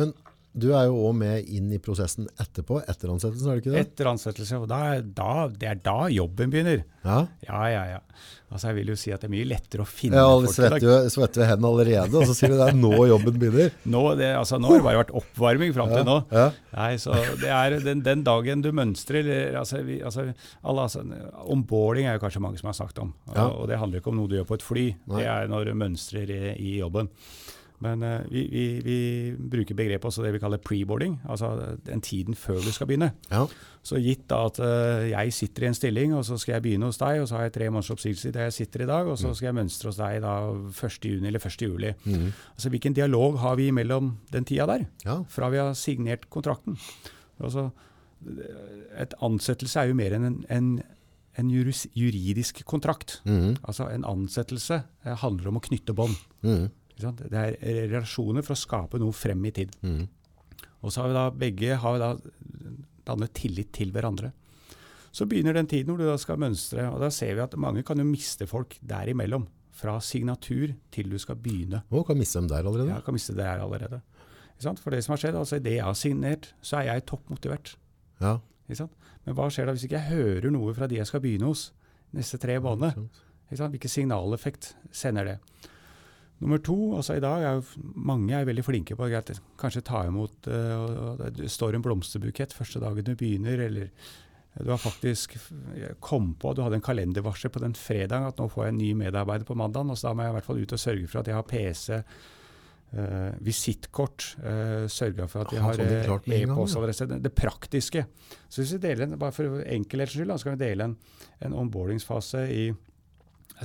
Men du er jo også med inn i prosessen etterpå, etter ansettelsen, er det ikke det? Etter ansettelse, og da, da, det er da jobben begynner. Ja. Ja, ja, ja. Altså, jeg vil jo si at det er mye lettere å finne ja, folk i svetter dag. jo svetter ved hendene allerede, og så sier du det er nå jobben begynner. Nå, det, altså, nå har det bare vært oppvarming fram til nå. Ja. Nei, så det er den, den dagen du mønstrer altså, vi, altså, alle, altså, Onboarding er jo kanskje mange som har snakket om. Og, og det handler ikke om noe du gjør på et fly. Nei. Det er når du mønstrer i, i jobben. Men uh, vi, vi, vi bruker begrepet også det vi kaller preboarding, altså den tiden før du skal begynne. Ja. Så gitt da at uh, jeg sitter i en stilling, og så skal jeg begynne hos deg, og så har jeg tre måneders oppsigelse der jeg sitter i dag, og så skal jeg mønstre hos deg da 1. juni eller 1. juli. Mhm. Altså Hvilken dialog har vi mellom den tida der, ja. fra vi har signert kontrakten? Altså, et ansettelse er jo mer enn en, en, en juridisk kontrakt. Mm. Altså En ansettelse eh, handler om å knytte bånd. Mhm. Det er relasjoner for å skape noe frem i tid. Mm. Og så har vi da begge har vi da dannet tillit til hverandre. Så begynner den tiden hvor du da skal mønstre, og da ser vi at mange kan jo miste folk derimellom. Fra signatur til du skal begynne. Og kan miste dem der allerede. Ja, kan miste det der allerede. For det som har skjedd, altså idet jeg har signert, så er jeg toppmotivert. Ja. Men hva skjer da hvis ikke jeg hører noe fra de jeg skal begynne hos neste tre måneder? Hvilken signaleffekt sender det? Nummer to, altså i dag er jo mange er veldig flinke på å kanskje ta imot uh, Det står en blomsterbukett første dagen du begynner, eller du har faktisk kom på du hadde en kalendervarsel på den fredagen at nå får jeg en ny medarbeider på mandagen, og så da må jeg i hvert fall ut og sørge for at jeg har PC, uh, visittkort, uh, sørge for at jeg har e-postadresse. Det, det praktiske. Så hvis vi deler en, bare for enkelhets skyld, så kan vi dele en, en onboardingsfase i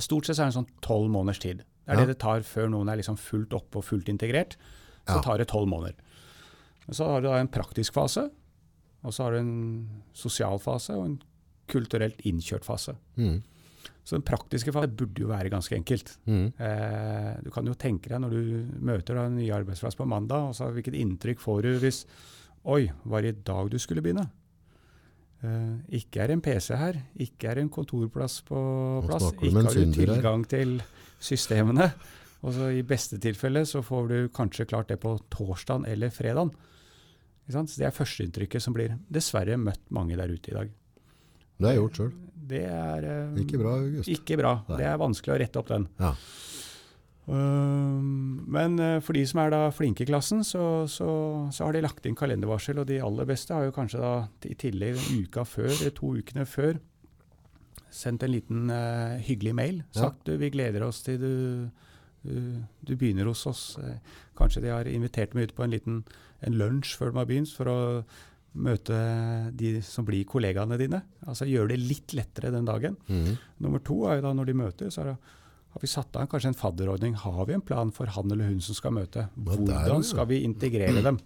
Stort sett så er det en sånn tolv måneders tid. Det er Ja. det det tar før noen er liksom fullt oppe og fullt integrert. Så Ja. tar det tolv måneder. Men så har du da en praktisk fase, og så har du en sosial fase og en kulturelt innkjørt fase. Mm. Så den praktiske fasen burde jo være ganske enkelt. Mm. Eh, du kan jo tenke deg når du møter da en ny arbeidsplass på mandag, og så hvilket inntrykk får du hvis Oi, var det i dag du skulle begynne? Eh, ikke er en PC her, ikke er en kontorplass på plass, ikke har du tilgang til systemene. Og så I beste tilfelle så får du kanskje klart det på torsdagen eller fredagen. Så Det er førsteinntrykket som blir dessverre møtt mange der ute i dag. Det har jeg gjort sjøl. Det er uh, Ikke bra, August. Ikke bra. Nei. Det er vanskelig å rette opp den. Ja. Men eh, for de som er da flinke i klassen, så, så, så har de lagt inn kalendervarsel. Og de aller beste har jo kanskje da i tillegg uka før, eller to ukene før, sendt en liten uh, hyggelig mail. Ja. Sagt du, vi gleder oss til du, du, du begynner hos oss. Eh, kanskje de har invitert meg ut på en liten en lunsj før de har begynt, for å møte de som blir kollegaene dine. Altså gjøre det litt lettere den dagen. Mm. Nummer to er jo da når de møter, så er det, har vi satt av kanskje en fadderordning. Har vi en plan for han eller hun som skal møte? Hvordan skal vi integrere dem?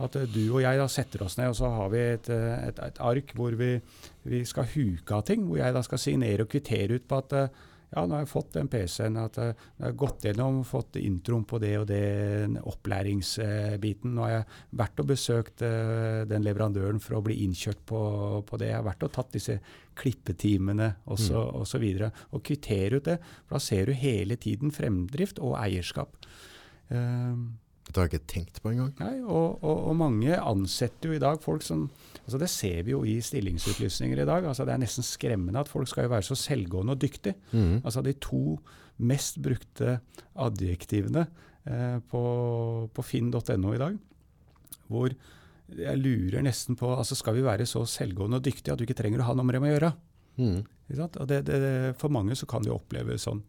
At eh, du og jeg da setter oss ned, og så har vi et, eh, et, et ark hvor vi, vi skal huke av ting. Hvor jeg da skal signere og kvittere ut på at eh, ja, nå har jeg fått den PC-en, at jeg har gått gjennom, fått introen på det og det, den opplæringsbiten. Nå har jeg vært og besøkt den leverandøren for å bli innkjørt på, på det. Jeg har vært og tatt disse klippetimene osv. Mm. Og, så videre, og kvittere ut det. For da ser du hele tiden fremdrift og eierskap. Uh, Dette har jeg ikke tenkt på engang. Nei, og, og, og mange ansetter jo i dag folk som altså Det ser vi jo i stillingsutlysninger i dag. altså Det er nesten skremmende at folk skal jo være så selvgående og dyktige. Mm. Altså De to mest brukte adjektivene eh, på, på finn.no i dag, hvor jeg lurer nesten på altså Skal vi være så selvgående og dyktige at du ikke trenger å ha noe med dem å gjøre? Mm. Ikke sant? Og det, det, for mange så kan det oppleves sånn.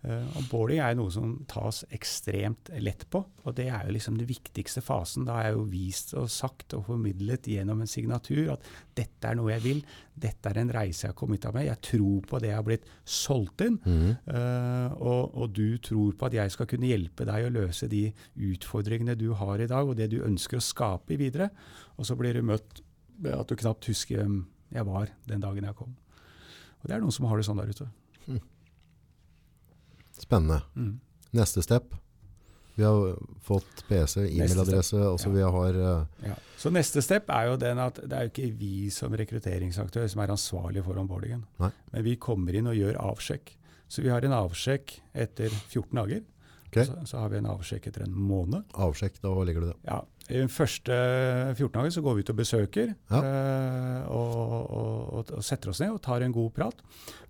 Uh, og boarding er noe som tas ekstremt lett på, og det er jo liksom den viktigste fasen. Da er jo vist og sagt og formidlet gjennom en signatur at dette er noe jeg vil, dette er en reise jeg har kommet av med, jeg tror på det jeg har blitt solgt inn, Mm. Uh, og, og du tror på at jeg skal kunne hjelpe deg å løse de utfordringene du har i dag, og det du ønsker å skape videre. Og så blir du møtt med at du knapt husker hvem jeg var den dagen jeg kom. Og det er noen som har det sånn der ute. Spennende. Mm. Neste step. Vi har fått PC, e-mailadresse, og så Ja. vi har uh, Ja. Så neste step er jo den at det er jo ikke vi som rekrutteringsaktør som er ansvarlig for onboardingen. Nei. Men vi kommer inn og gjør avsjekk. Så vi har en avsjekk etter 14 dager. Okay. Så, så har vi en avsjekk etter en måned. avsjekk. Da legger du det. Ja, I de første 14 dager så går vi ut og besøker Ja. eh, og, og, og, setter oss ned og tar en god prat.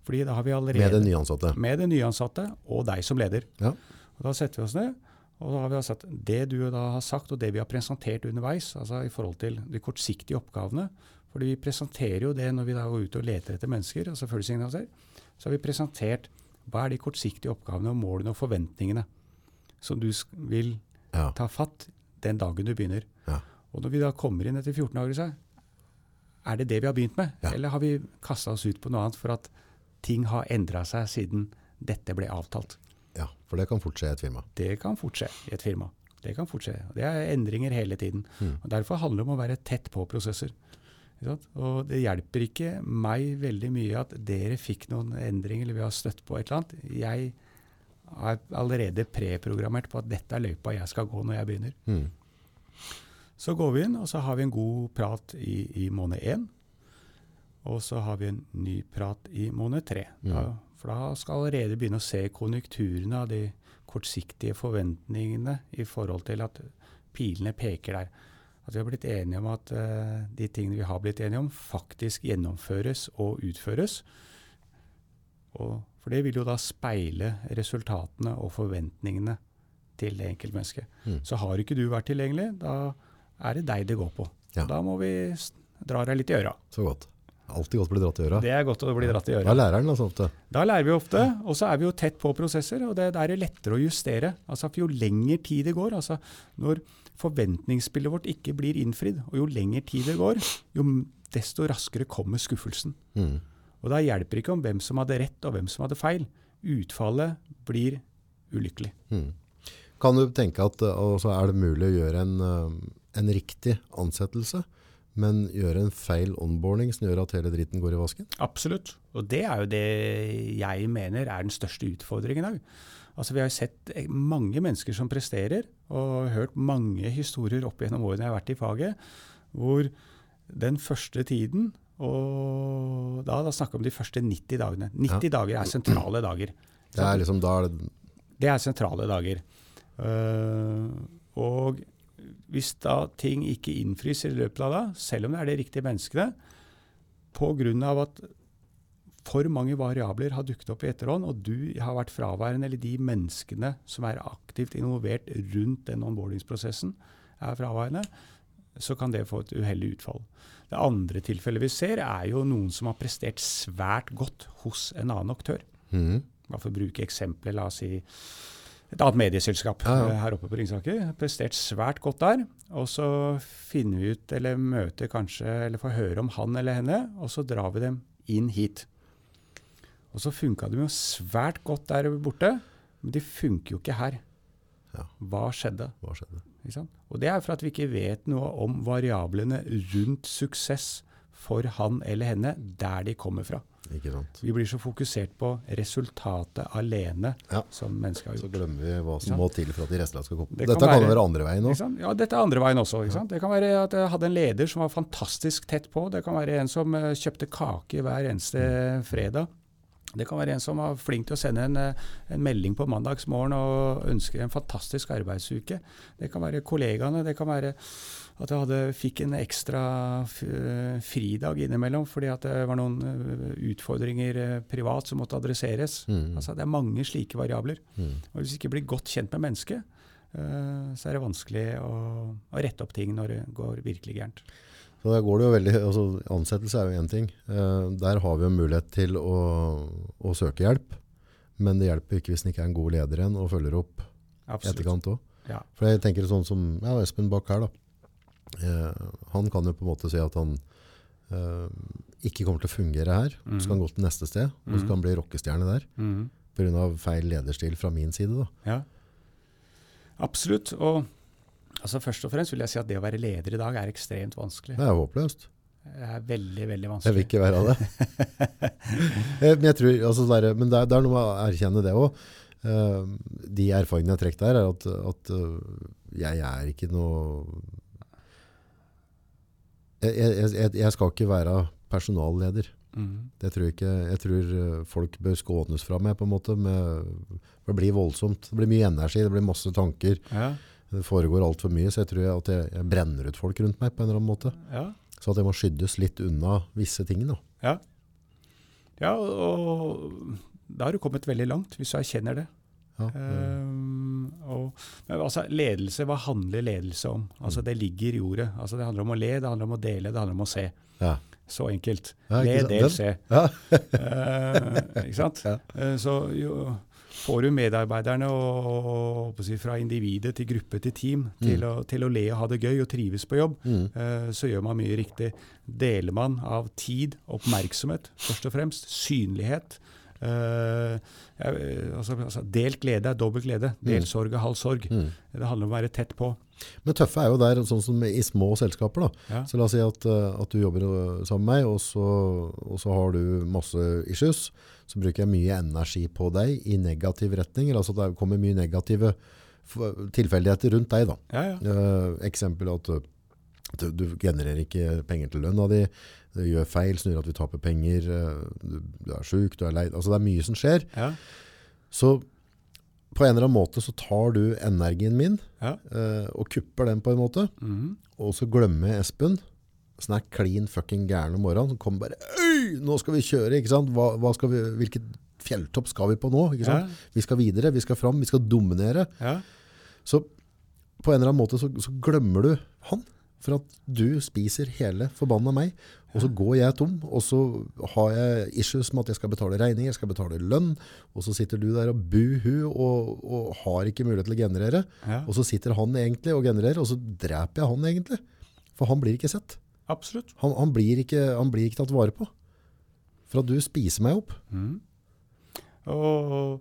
Fordi da har vi allerede Med den nyansatte. med den nyansatte og deg som leder. Ja. Og Da setter vi oss ned, og da har vi sagt det du da har sagt og det vi har presentert underveis, altså i forhold til de kortsiktige oppgavene. Fordi vi presenterer jo det når vi da går ut og leter etter mennesker, altså. Så har vi presentert hva er de kortsiktige oppgavene og målene og forventningene som du vil Ja. ta fatt den dagen du begynner. Ja. Og når vi da kommer inn etter 14 dager, så er det det vi har begynt med? Ja. Eller har vi kasta oss ut på noe annet for at ting har endra seg siden dette ble avtalt? ja. For det kan fort skje i et firma. Det kan fort skje i et firma. Det kan fort skje. Det er endringer hele tiden. Mm. Og Derfor handler det om å være tett på prosesser. Og det hjelper ikke meg veldig mye at dere fikk noen endringer, eller vi har støtt på et eller annet. Jeg er allerede preprogrammert på at dette er løypa jeg skal gå når jeg begynner. Mm. Så går vi inn, og så har vi en god prat i, i måned én. Og så har vi en ny prat i måned tre. Da, Mm. for da skal allerede begynne å se konjunkturene av de kortsiktige forventningene i forhold til at pilene peker der. At vi har blitt enige om at uh, de tingene vi har blitt enige om, faktisk gjennomføres og utføres. Og, for det vil jo da speile resultatene og forventningene til det enkeltmennesket. Mm. Så har ikke du vært tilgjengelig, da er det deg det går på. Ja. Da må vi dra deg litt i øra. Så godt. Alltid godt å bli dratt i øra. Det er godt å bli dratt i øra. øra. lærer den altså ofte? Da lærer vi ofte, og så er vi jo tett på prosesser, og det, da er det lettere å justere. Altså, for jo lengre tid det går, altså når forventningsspillet vårt ikke blir innfridd, og jo lengre tid det går, jo desto raskere kommer skuffelsen. Mm. Og da hjelper det ikke om hvem som hadde rett og hvem som hadde feil. Utfallet blir ulykkelig. Mm. Kan du tenke at altså, er det mulig å gjøre en, eh, en riktig ansettelse, men gjøre en feil onboarding som gjør at hele dritten går i vasken? Absolutt. Og det er jo det jeg mener er den største utfordringen i dag. Altså, vi har sett eh, mange mennesker som presterer, og hørt mange historier opp gjennom årene jeg har vært i faget, hvor den første tiden og da, da snakker vi om de første 90 dagene. 90 dager er sentrale dager. Det er liksom, da er det, Det er sentrale dager. Uh, og hvis da ting ikke innfris i løpet av da, selv om det er de riktige menneskene, pga. at for mange variabler har dukket opp i etterhånd, og du har vært fraværende, eller de menneskene som er aktivt involvert rundt den onboardingsprosessen, er fraværende, så kan det få et uheldig utfall. Det andre tilfellet vi ser, er jo noen som har prestert svært godt hos en annen aktør. Mm. Bare for å bruke eksempler, la oss si et annet medieselskap Ja, ja. eh, her oppe på Ringsaker. Prestert svært godt der. Og så finner vi ut, eller møter kanskje, eller får høre om han eller henne, og så drar vi dem inn hit. Og så funka de jo svært godt der borte, men de funker jo ikke her. Ja. Hva skjedde? hva skjedde? Og det er for at vi ikke vet noe om variablene rundt suksess for han eller henne der de kommer fra. Vi blir så fokusert på resultatet alene Ja. som mennesket har gjort. Så glemmer vi hva som må til for at de restene skal komme. Det Dette kan kan være- være andre veien òg. Ja, dette er andre veien også. Sant? Det kan være at jeg hadde en leder som var fantastisk tett på. Det kan være en som eh, kjøpte kake hver eneste fredag. Det kan være en som var flink til å sende en, eh, en melding på mandagsmorgen og ønske en fantastisk arbeidsuke. Det kan være kollegaene. Det kan være at jeg hadde, fikk en ekstra eh, fridag innimellom fordi at det var noen eh, utfordringer privat som måtte adresseres. Mm. Altså, det er mange slike variabler. Mm. Og hvis du ikke blir godt kjent med mennesket, så er det vanskelig å, å rette opp ting når det går virkelig gærent. Så der går det jo veldig, altså Ansettelse er jo én ting. Eh, der har vi jo mulighet til å, å søke hjelp. Men det hjelper ikke hvis en ikke er en god leder igjen og følger opp Absolutt. etterkant òg. Ja. For jeg tenker sånn som ja, Espen Bach her, da. Eh, han kan jo på en måte si at han eh, ikke kommer til å fungere her. Så kan han gå til neste sted, og så kan han bli rockestjerne der. Mm. Pga. feil lederstil fra min side. da. Ja. Absolutt. Og altså, først og fremst vil jeg si at det å være leder i dag er ekstremt vanskelig. Det er håpløst. Det er veldig, veldig vanskelig. Jeg vil ikke være det. Eh, men jeg tror, altså, det, er, men det, er, det er noe med å erkjenne det òg. de erfaringene jeg trekker der, er at, at øh, jeg er ikke noe jeg, jeg, jeg, skal ikke være personalleder. Mm. Det tror jeg ikke. Jeg tror folk bør skånes fra meg, på en måte. Med, det blir voldsomt. Det blir mye energi, det blir masse tanker. Ja. Det foregår altfor mye, så jeg tror at jeg, jeg brenner ut folk rundt meg på en eller annen måte. Ja. Så at jeg må skyddes litt unna visse ting. da. Ja, ja og, da har du kommet veldig langt, hvis du erkjenner det. Ja, um, og, men altså, ledelse, hva handler ledelse om? Altså, det ligger i ordet. Altså, det handler om å le, det handler om å dele, det handler om å se. ja. Så enkelt. Ja, le, del, se. ja. uh, ikke sant? Ja. Eh, så jo, får du medarbeiderne og, og, fra individet til gruppe til team til, å, til å le og ha det gøy og trives på jobb, Mm. uh, så gjør man mye riktig. Deler man av tid, oppmerksomhet først og fremst, synlighet Uh, altså, altså, Delt glede er dobbelt glede. Delt sorg er halv sorg. Mm. Det handler om å være tett på. Men tøffe er jo der, sånn som i små selskaper. da. Ja. Så la oss si at, eh, at du jobber eh, sammen med meg, og så, og så har du masse issues. Så bruker jeg mye energi på deg i negativ retning. eller altså Det kommer mye negative tilfeldigheter rundt deg. da. Ja, ja. Eh, eksempel at uh, du, du genererer ikke penger til lønna di, du gjør feil, gjør at vi taper penger, eh, du, du er sjuk, du er lei. Altså det er mye som skjer. ja. Så på en eller annen måte så tar du energien min ja. uh, og kupper den på en måte, Mm. og så glemmer Espen, som er clean fucking gæren om morgenen, som kommer bare, Øy, nå skal vi kjøre, ikke sant? Hva, hva skal vi, hvilket fjelltopp skal vi på nå? Ikke sant? Ja. Vi skal videre, vi skal fram, vi skal dominere. ja. Så på en eller annen måte så, så glemmer du han, for at du spiser hele forbanna meg, og så går jeg tom, og så har jeg issues med at jeg skal betale regninger, jeg skal betale lønn, og så sitter du der og buhu og, og har ikke mulighet til å generere, ja. og så sitter han egentlig og genererer, og så dreper jeg han egentlig, for han blir ikke sett. Absolutt. Han, han, blir, ikke, han blir ikke tatt vare på, for at du spiser meg opp. Mm. Og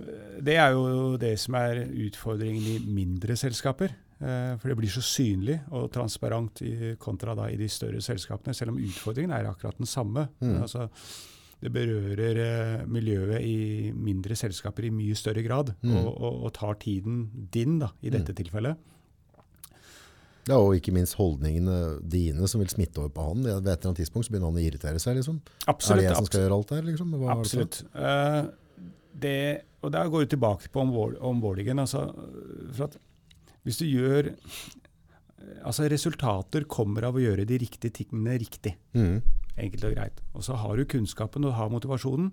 eh, det er jo det som er utfordringen i mindre selskaper. Eh, For det blir så synlig og transparent i, kontra da i de større selskapene, selv om utfordringen er akkurat den samme. Mm. Altså, det berører eh, miljøet i mindre selskaper i mye større grad, Mm. og, og, og tar tiden din da, i dette tilfellet. Ja, og ikke minst holdningene dine som vil smitte over på han. Ved et eller annet tidspunkt så begynner han å irritere seg, liksom. er det jeg som skal gjøre alt der, liksom? Hva det? Absolutt. Eh, det, og der går vi tilbake på onboard- onboardingen. Altså, for at hvis du gjør Altså, resultater kommer av å gjøre de riktige tingene riktig. Mm. Enkelt og greit. Og så har du kunnskapen og har motivasjonen,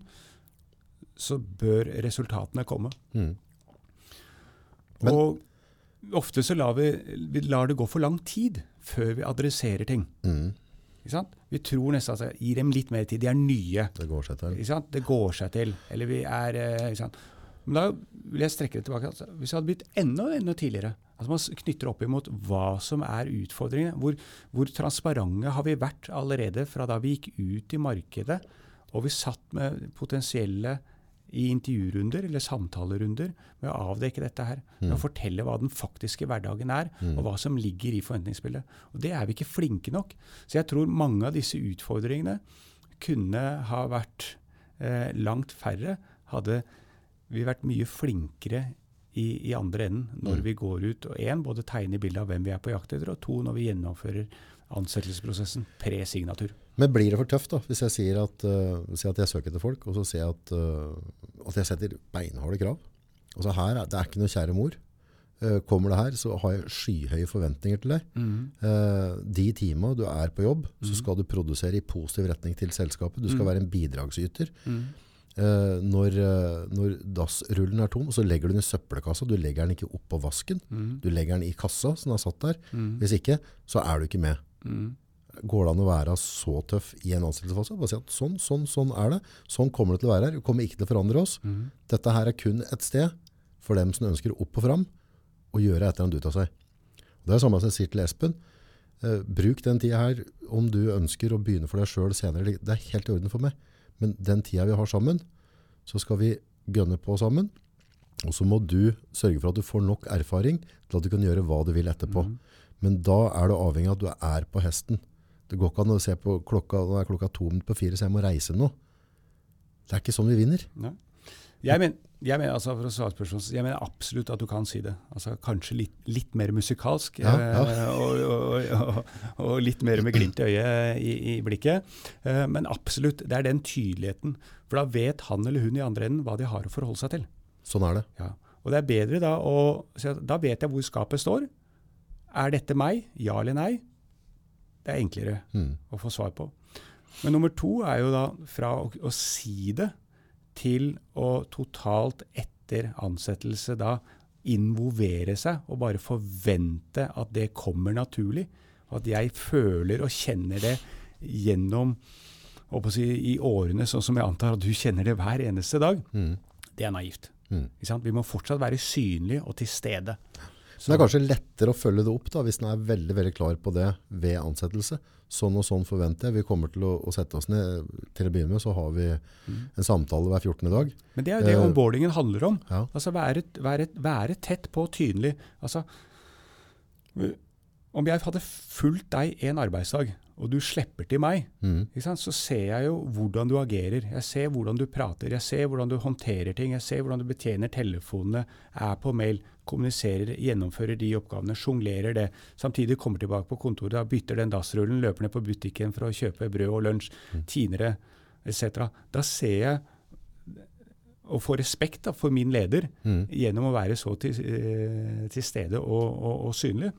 så bør resultatene komme. Mm. Men- og ofte så lar vi, vi lar det gå for lang tid før vi adresserer ting. Mm. Vi tror nesten at gi dem litt mer tid. De er nye. Det går seg til. Det går seg til. Eller vi er eh? Men da vil jeg strekke det tilbake. Altså, hvis det hadde blitt enda, enda tidligere altså Man knytter opp imot hva som er utfordringene. Hvor, hvor transparente har vi vært allerede fra da vi gikk ut i markedet og vi satt med potensielle i intervjurunder eller samtalerunder med å avdekke dette her. Med å fortelle hva den faktiske hverdagen er, og hva som ligger i forventningsbildet. Og Det er vi ikke flinke nok. Så jeg tror mange av disse utfordringene kunne ha vært eh, langt færre hadde vi vært mye flinkere i, i andre enden når Mm. vi går ut og en, både tegner bildet av hvem vi er på jakt etter, og to, når vi gjennomfører ansettelsesprosessen pre-signatur. Men blir det for tøft da, hvis jeg sier at, uh, sier at jeg søker etter folk, og så sier jeg at, uh, at jeg setter beinharde krav? Altså her, er, det er ikke noe kjære mor. Uh, kommer det her, så har jeg skyhøye forventninger til deg. Uh, de timene du er på jobb, så skal du produsere i positiv retning til selskapet. Du skal være en bidragsyter. Uh, når, uh, når dassrullen er tom, så legger du den i søppelkassa. Du legger den ikke opp på vasken. Du legger den i kassa som er satt der. Hvis ikke, så er du ikke med. går det an å være så tøff i en ansettelsesfase? Bare si at sånn, sånn, sånn er det. Sånn kommer det til å være her. Vi kommer ikke til å forandre oss. Mhm. Dette her er kun et sted for dem som ønsker opp og fram, å gjøre et eller annet ut av seg. Det er det samme som jeg sier til Espen. Eh, bruk den tida her om du ønsker å begynne for deg sjøl senere. Det er helt i orden for meg. Men den tida vi har sammen, så skal vi gønne på sammen. Og så må du sørge for at du får nok erfaring til at du kan gjøre hva du vil etterpå. Mm. Men da er du avhengig av at du er på hesten. Det går ikke an å se på klokka, nå er klokka to minutter på fire, så jeg må reise nå. Det er ikke sånn vi vinner. Nei. Jeg mener, jeg mener, altså jeg mener absolutt at du kan si det. Altså Kanskje litt, litt mer musikalsk, Ja, ja. eh, og, og, og, og litt mer med glimt i øyet i, i blikket. Eh, men absolutt, det er den tydeligheten. For da vet han eller hun i andre enden hva de har å forholde seg til. Sånn er det. Ja. Og det er bedre da å da vet jeg hvor skapet står. Er dette meg? Ja eller nei? Det er enklere Mm. å få svar på. Men nummer to er jo da fra å, å si det til å totalt etter ansettelse da involvere seg og bare forvente at det kommer naturlig. At jeg føler og kjenner det gjennom si, i årene, sånn som jeg antar at du kjenner det hver eneste dag. Mm. Det er naivt. Mm. Vi må fortsatt være synlige og til stede. Så det er kanskje lettere å følge det opp da, hvis en er veldig, veldig klar på det ved ansettelse. Sånn og sånn forventer jeg. Vi kommer til å, å sette oss ned. Til å begynne med så har vi en samtale hver 14. dag. Men det er jo det Eh, onboardingen handler om. Ja. Altså være, være, være tett på og tydelig. Altså, om jeg hadde fulgt deg en arbeidsdag, og du slipper til meg, Mm. så ser jeg jo hvordan du agerer. Jeg ser hvordan du prater, jeg ser hvordan du håndterer ting, jeg ser hvordan du betjener telefonene, er på mail, kommuniserer, gjennomfører de oppgavene, sjonglerer det. Samtidig kommer tilbake på kontoret, da bytter den dassrullen, løper ned på butikken for å kjøpe brød og lunsj, tiner det, etc. Da ser jeg og får respekt da, for min leder Mm. gjennom å være så til, eh, til stede og, og, og synlig.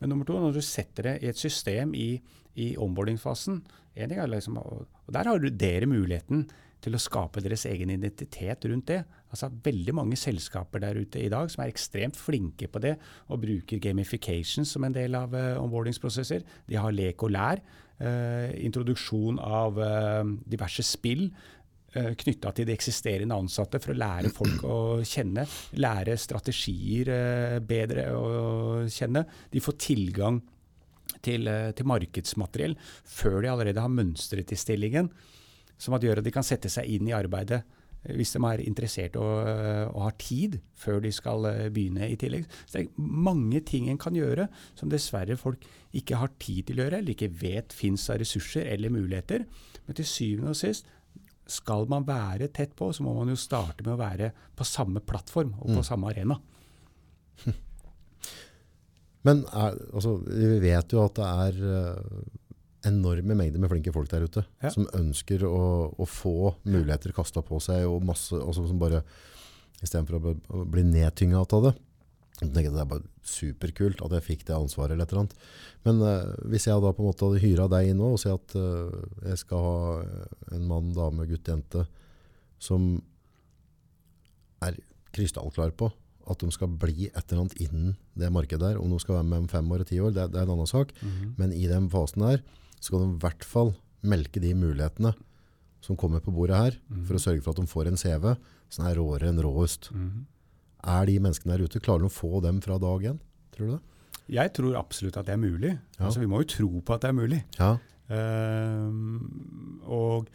Men nummer to, når du setter det i et system i, i onboarding-fasen en ting er liksom, og, Der har dere muligheten til å skape deres egen identitet rundt det. Altså Veldig mange selskaper der ute i dag som er ekstremt flinke på det, og bruker gamification som en del av uh, onboardingsprosesser. De har lek og lær. uh, introduksjon av uh, diverse spill uh, knytta til de eksisterende ansatte for å lære folk å kjenne. Lære strategier eh, bedre å kjenne. De får tilgang til, eh, til markedsmateriell før de allerede har mønstret i stillingen. Som at gjør at de kan sette seg inn i arbeidet eh, hvis de er interessert og, eh, og har tid før de skal begynne i tillegg. Så det er mange ting en kan gjøre som dessverre folk ikke har tid til å gjøre, eller ikke vet fins av ressurser eller muligheter. Men til syvende og sist skal man være tett på, så må man jo starte med å være på samme plattform og på Mm. samme arena. Men er, altså, vi vet jo at det er eh, enorme mengder med flinke folk der ute, Ja. som ønsker å, å få muligheter kasta på seg, og masse, altså, som bare, istedenfor å bli- nedtynga av det. Jeg tenker Det er bare superkult at jeg fikk det ansvaret. eller et eller annet. Men uh, hvis jeg da på en måte hadde hyra deg inn nå og si at uh, jeg skal ha en mann, dame, gutt, jente som er krystallklar på at de skal bli et eller annet innen det markedet der. Om de skal være med om fem år og ti år, det, det er en annen sak. Men i den fasen der skal de i hvert fall melke de mulighetene som kommer på bordet her, for å sørge for at de får en CV som er råere enn råest. Mhm. Er de menneskene der ute, klarer de å få dem fra dag én? Tror du det? Jeg tror absolutt at det er mulig. Ja. Altså, vi må jo tro på at det er mulig. Ja. Uh, og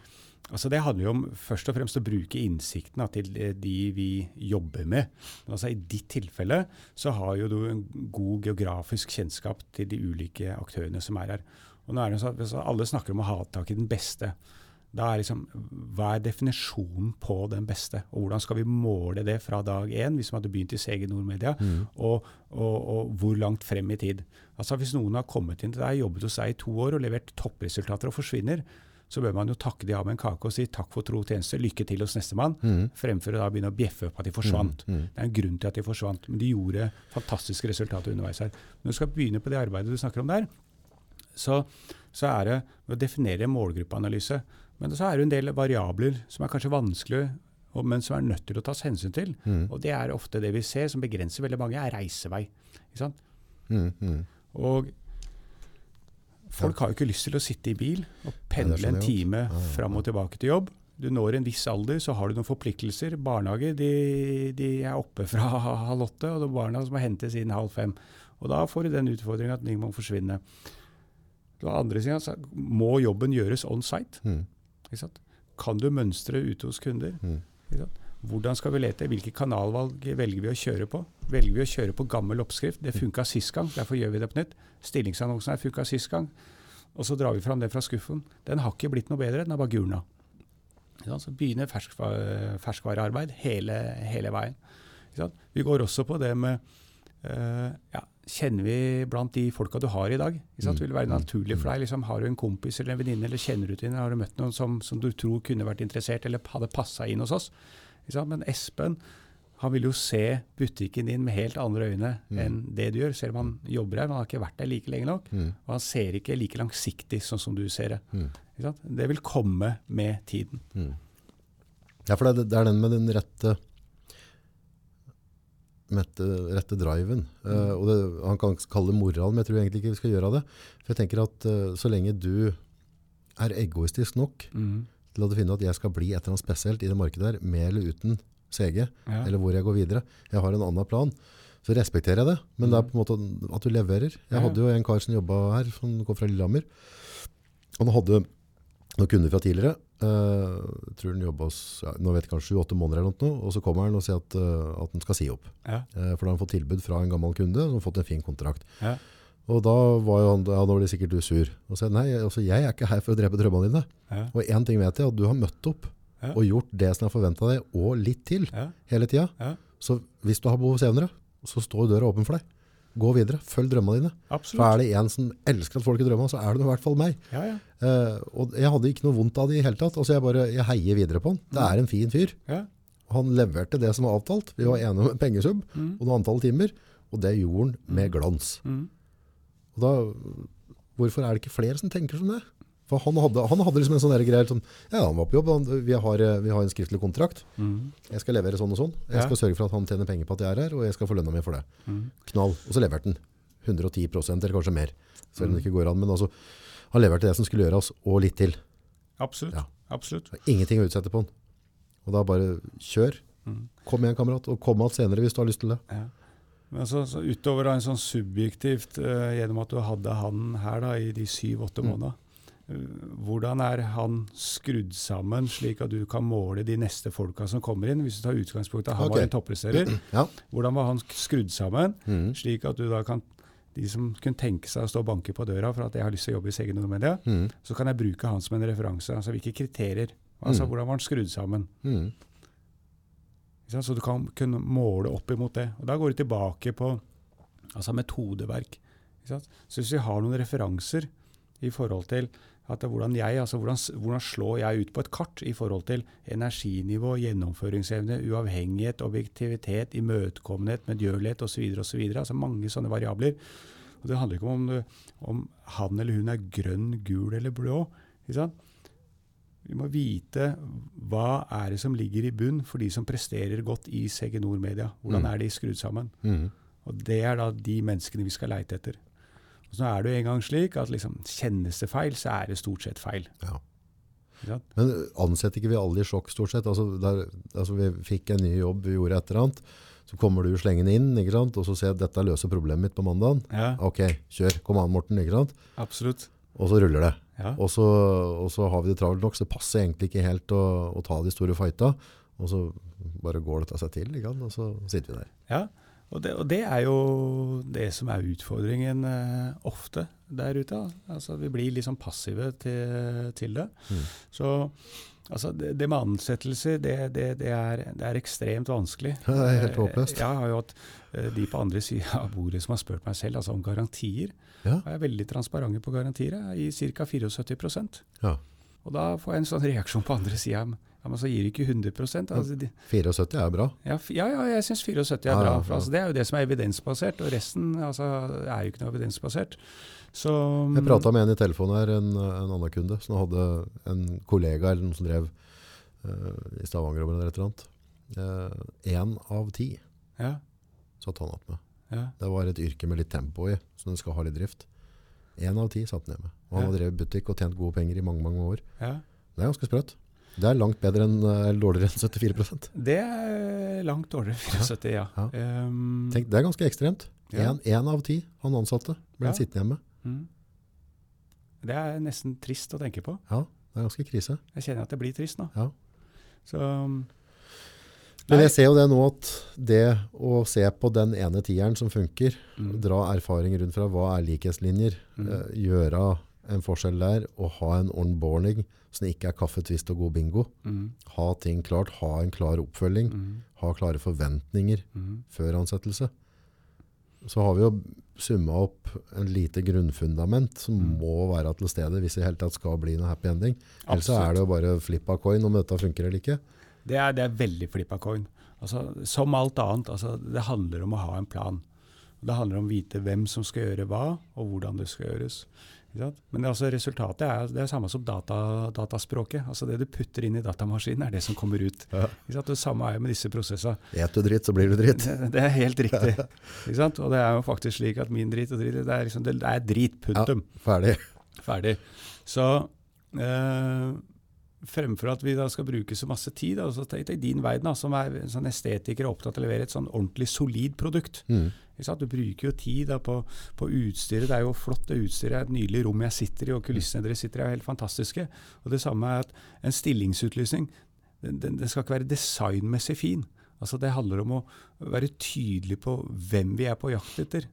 altså Det handler jo om først og fremst å bruke innsikten til eh, de vi jobber med. Men altså I ditt tilfelle så har jo du en god geografisk kjennskap til de ulike aktørene som er her. Og nå er det sånn at Alle snakker om å ha tak i den beste. Da er liksom, Hva er definisjonen på den beste? Og hvordan skal vi måle det fra dag én, hvis man hadde begynt i CG Nordmedia, og, og, og hvor langt frem i tid? Altså Hvis noen har kommet inn til deg, jobbet hos deg i to år og levert toppresultater og forsvinner, så bør man jo takke de av med en kake og si takk for tro og tjeneste, lykke til hos nestemann, Mm. fremfor å da begynne å bjeffe på at de forsvant. Mm, mm. Det er en grunn til at de forsvant, men de gjorde fantastiske resultater underveis her. Når du skal begynne på det arbeidet du snakker om der, så, så er det å definere målgruppeanalyse. Men så er det en del variabler som er kanskje vanskelig men som er nødt til å tas hensyn til. Mm. Og det er ofte det vi ser som begrenser veldig mange, er reisevei. Mm, mm. Og Folk har jo ikke lyst til å sitte i bil og pendle en time fram og tilbake til jobb. Du når en viss alder, så har du noen forpliktelser. Barnehager de, de er oppe fra halv åtte, og det er barna som må hentes inn halv fem. Og da får du den utfordringa at ting må forsvinne. På andre siden så må jobben gjøres on site. Mm. Kan du mønstre ute hos kunder? Mm. Hvordan skal vi lete? Hvilke kanalvalg velger vi å kjøre på? Velger vi å kjøre på gammel oppskrift? Det funka sist gang, derfor gjør vi det på nytt. Stillingsannonsen her funka sist gang. Og så drar vi fram det fra skuffen. Den har ikke blitt noe bedre, den har bare gulna. Så begynner ferskva- ferskvarearbeid hele, hele veien. Vi går også på det med eh, ja, Kjenner vi blant de folka du har i dag? Ikke sant? Mm. Vil det være Mm. naturlig for deg? Liksom, har du en kompis eller en venninne, eller kjenner du til en, har du møtt noen som, som du tror kunne vært interessert, eller hadde passa inn hos oss? Men Espen han vil jo se butikken din med helt andre øyne Mm. enn det du gjør, selv om han jobber her. Men han har ikke vært der like lenge nok. Mm. Og han ser ikke like langsiktig sånn som du ser det. Mm. Det vil komme med tiden. Mm. Ja, for det, det er den med den rette med rette driven. Uh, og det, han kan kalle det moral, men jeg tror egentlig ikke vi skal gjøre det. For jeg tenker at uh, så lenge du er egoistisk nok til at du finner at jeg skal bli et eller annet spesielt i det markedet der, med eller uten CG, Ja. eller hvor jeg går videre. Jeg har en annen plan. Så respekterer jeg det, men det er på en måte at du leverer. Jeg hadde jo en kar som jobba her, som kom fra Lillehammer. Han hadde noen kunder fra tidligere. Uh, tror han jobba ja, nå vet jeg kanskje 7-8 måneder eller noe, og så kommer han og sier at, uh, at han skal si opp. Ja. Uh, for da har han fått tilbud fra en gammel kunde som har fått en fin kontrakt. Ja. Og da var jo han, ja, nå blir sikkert du sur. Og sa nei, altså, jeg er ikke her for å drepe drømmene dine. Ja. Og én ting vet jeg, at du har møtt opp Ja. og gjort det som er forventa deg, og litt til, hele tida. Så hvis du har behov senere, så står døra åpen for deg. Gå videre, følg drømmene dine. For er det en som elsker at folk er drømmer, så er det i hvert fall meg. Ja, ja. Eh, og jeg hadde ikke noe vondt av det i hele tatt. Altså jeg bare jeg heier videre på han. Det er en fin fyr. ja. Han leverte det som var avtalt. Vi var enige om en pengesum Mm. og noe antall timer, og det gjorde han med glans. Mm. Og da, hvorfor er det ikke flere som tenker som det? For han hadde, han hadde liksom en sånn greie, som, ja, han var på jobb, han, vi, har, eh, vi har en skriftlig kontrakt, Mm. jeg skal levere sånn og sånn, jeg Ja. skal sørge for at han tjener penger på at jeg er her, og jeg skal få lønna mi for det. Mm. Knall. Og så leverte han 110% eller kanskje mer, selv om det Mm. ikke går an, men altså, han leverte det som skulle gjøres, og litt til. Absolutt. Ja. Absolutt. Ingenting å utsette på han. Og da bare kjør. Mm. Kom igjen, kamerat, og kom igjen senere hvis du har lyst til det. Ja. Men så, så utover da en sånn subjektivt, uh, gjennom at du hadde han her da, i de syv-åtte Mm. månedene, eh, hvordan er han skrudd sammen slik at du kan måle de neste folka som kommer inn? Hvis du tar utgangspunkt i at han okay. var en toppresterer, Ja. hvordan var han skrudd sammen Mm. slik at du da kan de som kunne tenke seg å stå og banke på døra for at jeg har lyst til å jobbe i CG Nordmedia, Mm. så kan jeg bruke han som en referanse. Altså hvilke kriterier. Altså Mm. hvordan var han skrudd sammen. Mm. Så du kan kunne måle opp imot det. Og Da går du tilbake på altså metodeverk. Så hvis vi har noen referanser i forhold til hvordan jeg, altså hvordan, hvordan slår jeg ut på et kart i forhold til energinivå, gjennomføringsevne, uavhengighet, objektivitet, imøtekommenhet, medgjørlighet osv. osv. Altså mange sånne variabler. Og Det handler ikke om, om han eller hun er grønn, gul eller blå. Ikke sant? Vi må vite hva er det som ligger i bunn for de som presterer godt i CG Nord Media. Hvordan Mm. er de skrudd sammen? Mm. Og Det er da de menneskene vi skal leite etter. Og så er det jo en gang slik at liksom, kjennes det feil, så er det stort sett feil. Ja. Men ansetter ikke vi alle i sjokk stort sett? Altså, der, altså vi fikk en ny jobb, vi gjorde et eller annet. Så kommer du slengende inn, ikke sant? og så ser jeg dette løser problemet mitt på mandagen. Ja, Ok, kjør. Kom an, Morten. ikke sant? absolutt. Og så ruller det. Ja. Og så, og så har vi det travelt nok, så det passer egentlig ikke helt å, å ta de store fighta. Og så bare går det seg til, ikke og så sitter vi der. Ja, og det, og det er jo det som er utfordringen eh, ofte der ute. Altså, vi blir liksom passive til, til det. Mm. Så altså, det, det med ansettelser, det, det, det, er, det er ekstremt vanskelig. Det er helt Eh, håpløst. Jeg har jo hatt eh, de på andre sida av bordet som har spurt meg selv altså om garantier. Ja. Jeg er veldig transparente på garantier. i ca. 74% Ja. Og da får jeg en sånn reaksjon på andre sida. Ja, men så gir ikke 100 altså, de, 74 er bra. ja, ja, ja, jeg syns 74 er bra. For, altså, det er jo det som er evidensbasert, og resten altså, er jo ikke noe evidensbasert. Så Jeg prata med en i telefonen her, en, en annen kunde, som hadde en kollega eller noen som drev uh, i Stavanger eller et eller annet. Én av ti ja, satt han opp med. Ja, Det var et yrke med litt tempo i, så den skal ha litt drift. En av ti satt ned med. Og han Ja. har drevet butikk og tjent gode penger i mange, mange år. Ja. Det er ganske sprøtt. Det er langt bedre enn, eh, dårligere enn 74% Det er langt dårligere. enn 74, ja. Ja. Um, Tenk, Det er ganske ekstremt. En av ti han ansatte ble Ja. sittende hjemme. mm. Det er nesten trist å tenke på. Ja, det er ganske krise. Jeg kjenner at det blir trist nå. Ja. Så um, Men jeg ser jo det nå at det å se på den ene tieren som funker, mm, dra erfaring rundt fra hva er likhetslinjer, mm, eh, gjøre en forskjell der, og ha en onboarding som ikke er kaffetvist og god bingo. mm, Ha ting klart, ha en klar oppfølging, mm, ha klare forventninger mm. før ansettelse. Så har vi jo summa opp en lite grunnfundament som Mm. må være til stede hvis det i hele tatt skal bli noe happy ending. Ellers Absolutt. er det jo bare flip av coin om dette funker eller ikke. Det er, det er veldig flippa coin. Altså, som alt annet, altså, det handler om å ha en plan. Det handler om å vite hvem som skal gjøre hva, og hvordan det skal gjøres. Men det, altså, resultatet er det er samme som data, dataspråket. Altså Det du putter inn i datamaskinen, er det som kommer ut. Ja. Det samme er jo med disse prosessene. Et du dritt, så blir du dritt. Det, det er helt riktig. Og det er jo faktisk slik at min drit og drit, det er, liksom, det er drit, punktum. Ferdig. Ferdig. Så eh, fremfor at vi da skal bruke så masse tid, altså tenk deg din verden, da, som er en sånn estetiker og opptatt av å levere et sånn ordentlig solid produkt. Mm. Du bruker jo tid da, på, på utstyret. Det er jo flott, det utstyret er et nydelig rom jeg sitter i, og kulissene dere sitter i er helt fantastiske. Og det samme er at en stillingsutlysning, den, den, den skal ikke være designmessig fin. Altså Det handler om å være tydelig på hvem vi er på jakt etter.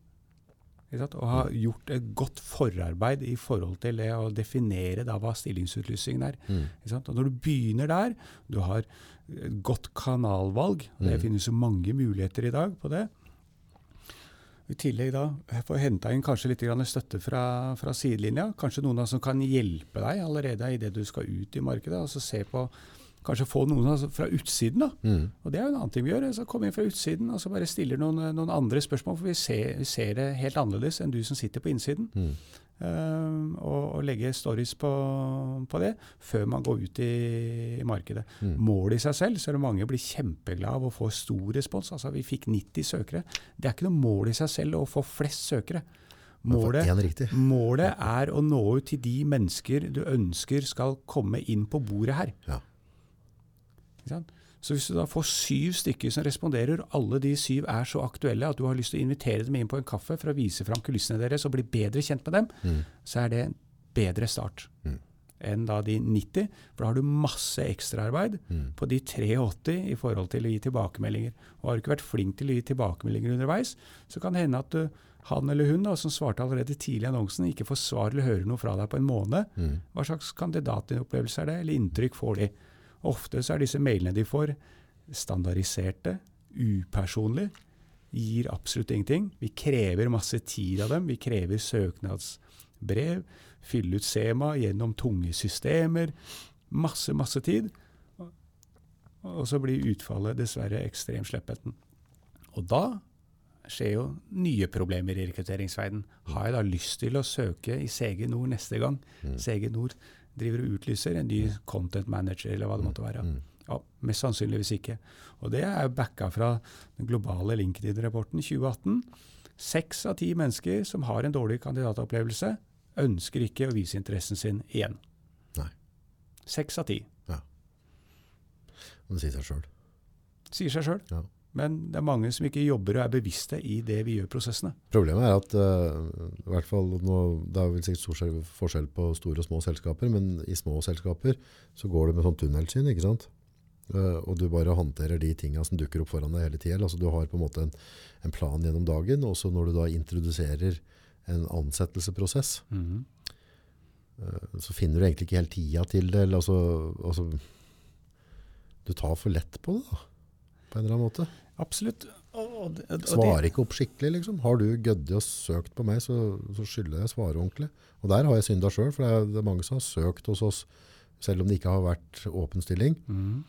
Og ha gjort et godt forarbeid i forhold til det å definere da hva stillingsutlysningen er. Mm. Og når du begynner der, du har et godt kanalvalg, og det Mm. finnes jo mange muligheter i dag på det. I tillegg da, få henta inn kanskje litt støtte fra, fra sidelinja. Kanskje noen da, som kan hjelpe deg allerede idet du skal ut i markedet. og så se på, Kanskje få noen altså, fra utsiden. da, Mm. og Det er jo en annen ting vi gjør. Så Komme inn fra utsiden og så bare stiller noen, noen andre spørsmål. For vi ser, vi ser det helt annerledes enn du som sitter på innsiden. Mm. Uh, og, og legge stories på, på det før man går ut i, i markedet. Mm. Målet i seg selv, så er det mange blir kjempeglade av å få stor respons. Altså Vi fikk 90 søkere. Det er ikke noe mål i seg selv å få flest søkere. Målet, målet er å nå ut til de mennesker du ønsker skal komme inn på bordet her. Ja. Så hvis du da får syv stykker som responderer, og alle de syv er så aktuelle at du har lyst til å invitere dem inn på en kaffe for å vise fram kulissene deres og bli bedre kjent med dem, Mm. så er det en bedre start Mm. enn da de 90. For da har du masse ekstraarbeid Mm. på de 83 i forhold til å gi tilbakemeldinger. Og har du ikke vært flink til å gi tilbakemeldinger underveis, så kan det hende at du, han eller hun da, som svarte allerede tidlig i annonsen, ikke får svar eller hører noe fra deg på en måned. Mm. Hva slags kandidatopplevelse er det, eller inntrykk får de? Ofte så er disse mailene de får, standardiserte, upersonlige, gir absolutt ingenting. Vi krever masse tid av dem. Vi krever søknadsbrev, fylle ut SEMA gjennom tunge systemer. Masse, masse tid. Og så blir utfallet dessverre ekstremt sleppeten. Og da skjer jo nye problemer i rekrutteringsverden. Har jeg da lyst til å søke i CG Nord neste gang? Mm. CG Nord driver og utlyser en ny content manager, eller hva det måtte være. Mm. Ja, Mest sannsynligvis ikke. Og det er backa fra den globale LinkedIn-rapporten 2018. Seks av ti mennesker som har en dårlig kandidatopplevelse, ønsker ikke å vise interessen sin igjen. Nei. Seks av ti. Det sier seg sjøl. Sier seg sjøl. Ja. Men det er mange som ikke jobber og er bevisste i det vi gjør prosessene. Problemet er at uh, i hvert fall nå, det er vel sikkert stor forskjell på store og små selskaper, men i små selskaper så går det med sånn tunnelsyn, ikke sant? Uh, og du bare håndterer de tingene som dukker opp foran deg hele tiden. Altså du har på en måte en, en plan gjennom dagen, og så når du da introduserer en ansettelsesprosess, eh, så finner du egentlig ikke helt tida til det. Eller, altså, altså, du tar for lett på det da, på en eller annen måte. Absolutt. Og, Svarer ikke opp skikkelig, liksom. Har du gødde og søkt på meg, så, så skylder jeg å svare ordentlig. Og der har jeg synda sjøl, for det er, det er mange som har søkt hos oss, selv om det ikke har vært åpen stilling. Mm.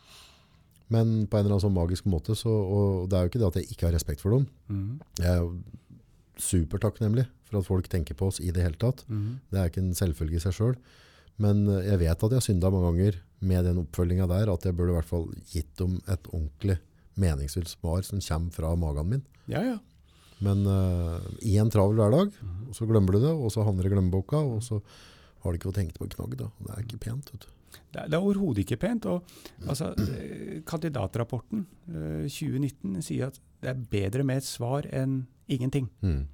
Men på en eller annen sånn magisk måte, så, og det er jo ikke det at jeg ikke har respekt for dem. Mm. Jeg er supertakknemlig for at folk tenker på oss i det hele tatt. Mm. Det er ikke en selvfølge i seg sjøl. Men eh, jeg vet at jeg har synda mange ganger med den oppfølginga der, at jeg burde i hvert fall gitt dem et ordentlig meningsfylt svar som kommer fra magen min. Ja, ja. Men uh, i en travel hverdag, Mhm. så glemmer du det, og så havner det i glemmeboka, og så har du ikke tenkt på en knagg. Da. Det er ikke pent. Vet du. Det er, det er overhodet ikke pent. og altså, eh, Kandidatrapporten uh, 2019 sier at det er bedre med et svar enn ingenting. Mm.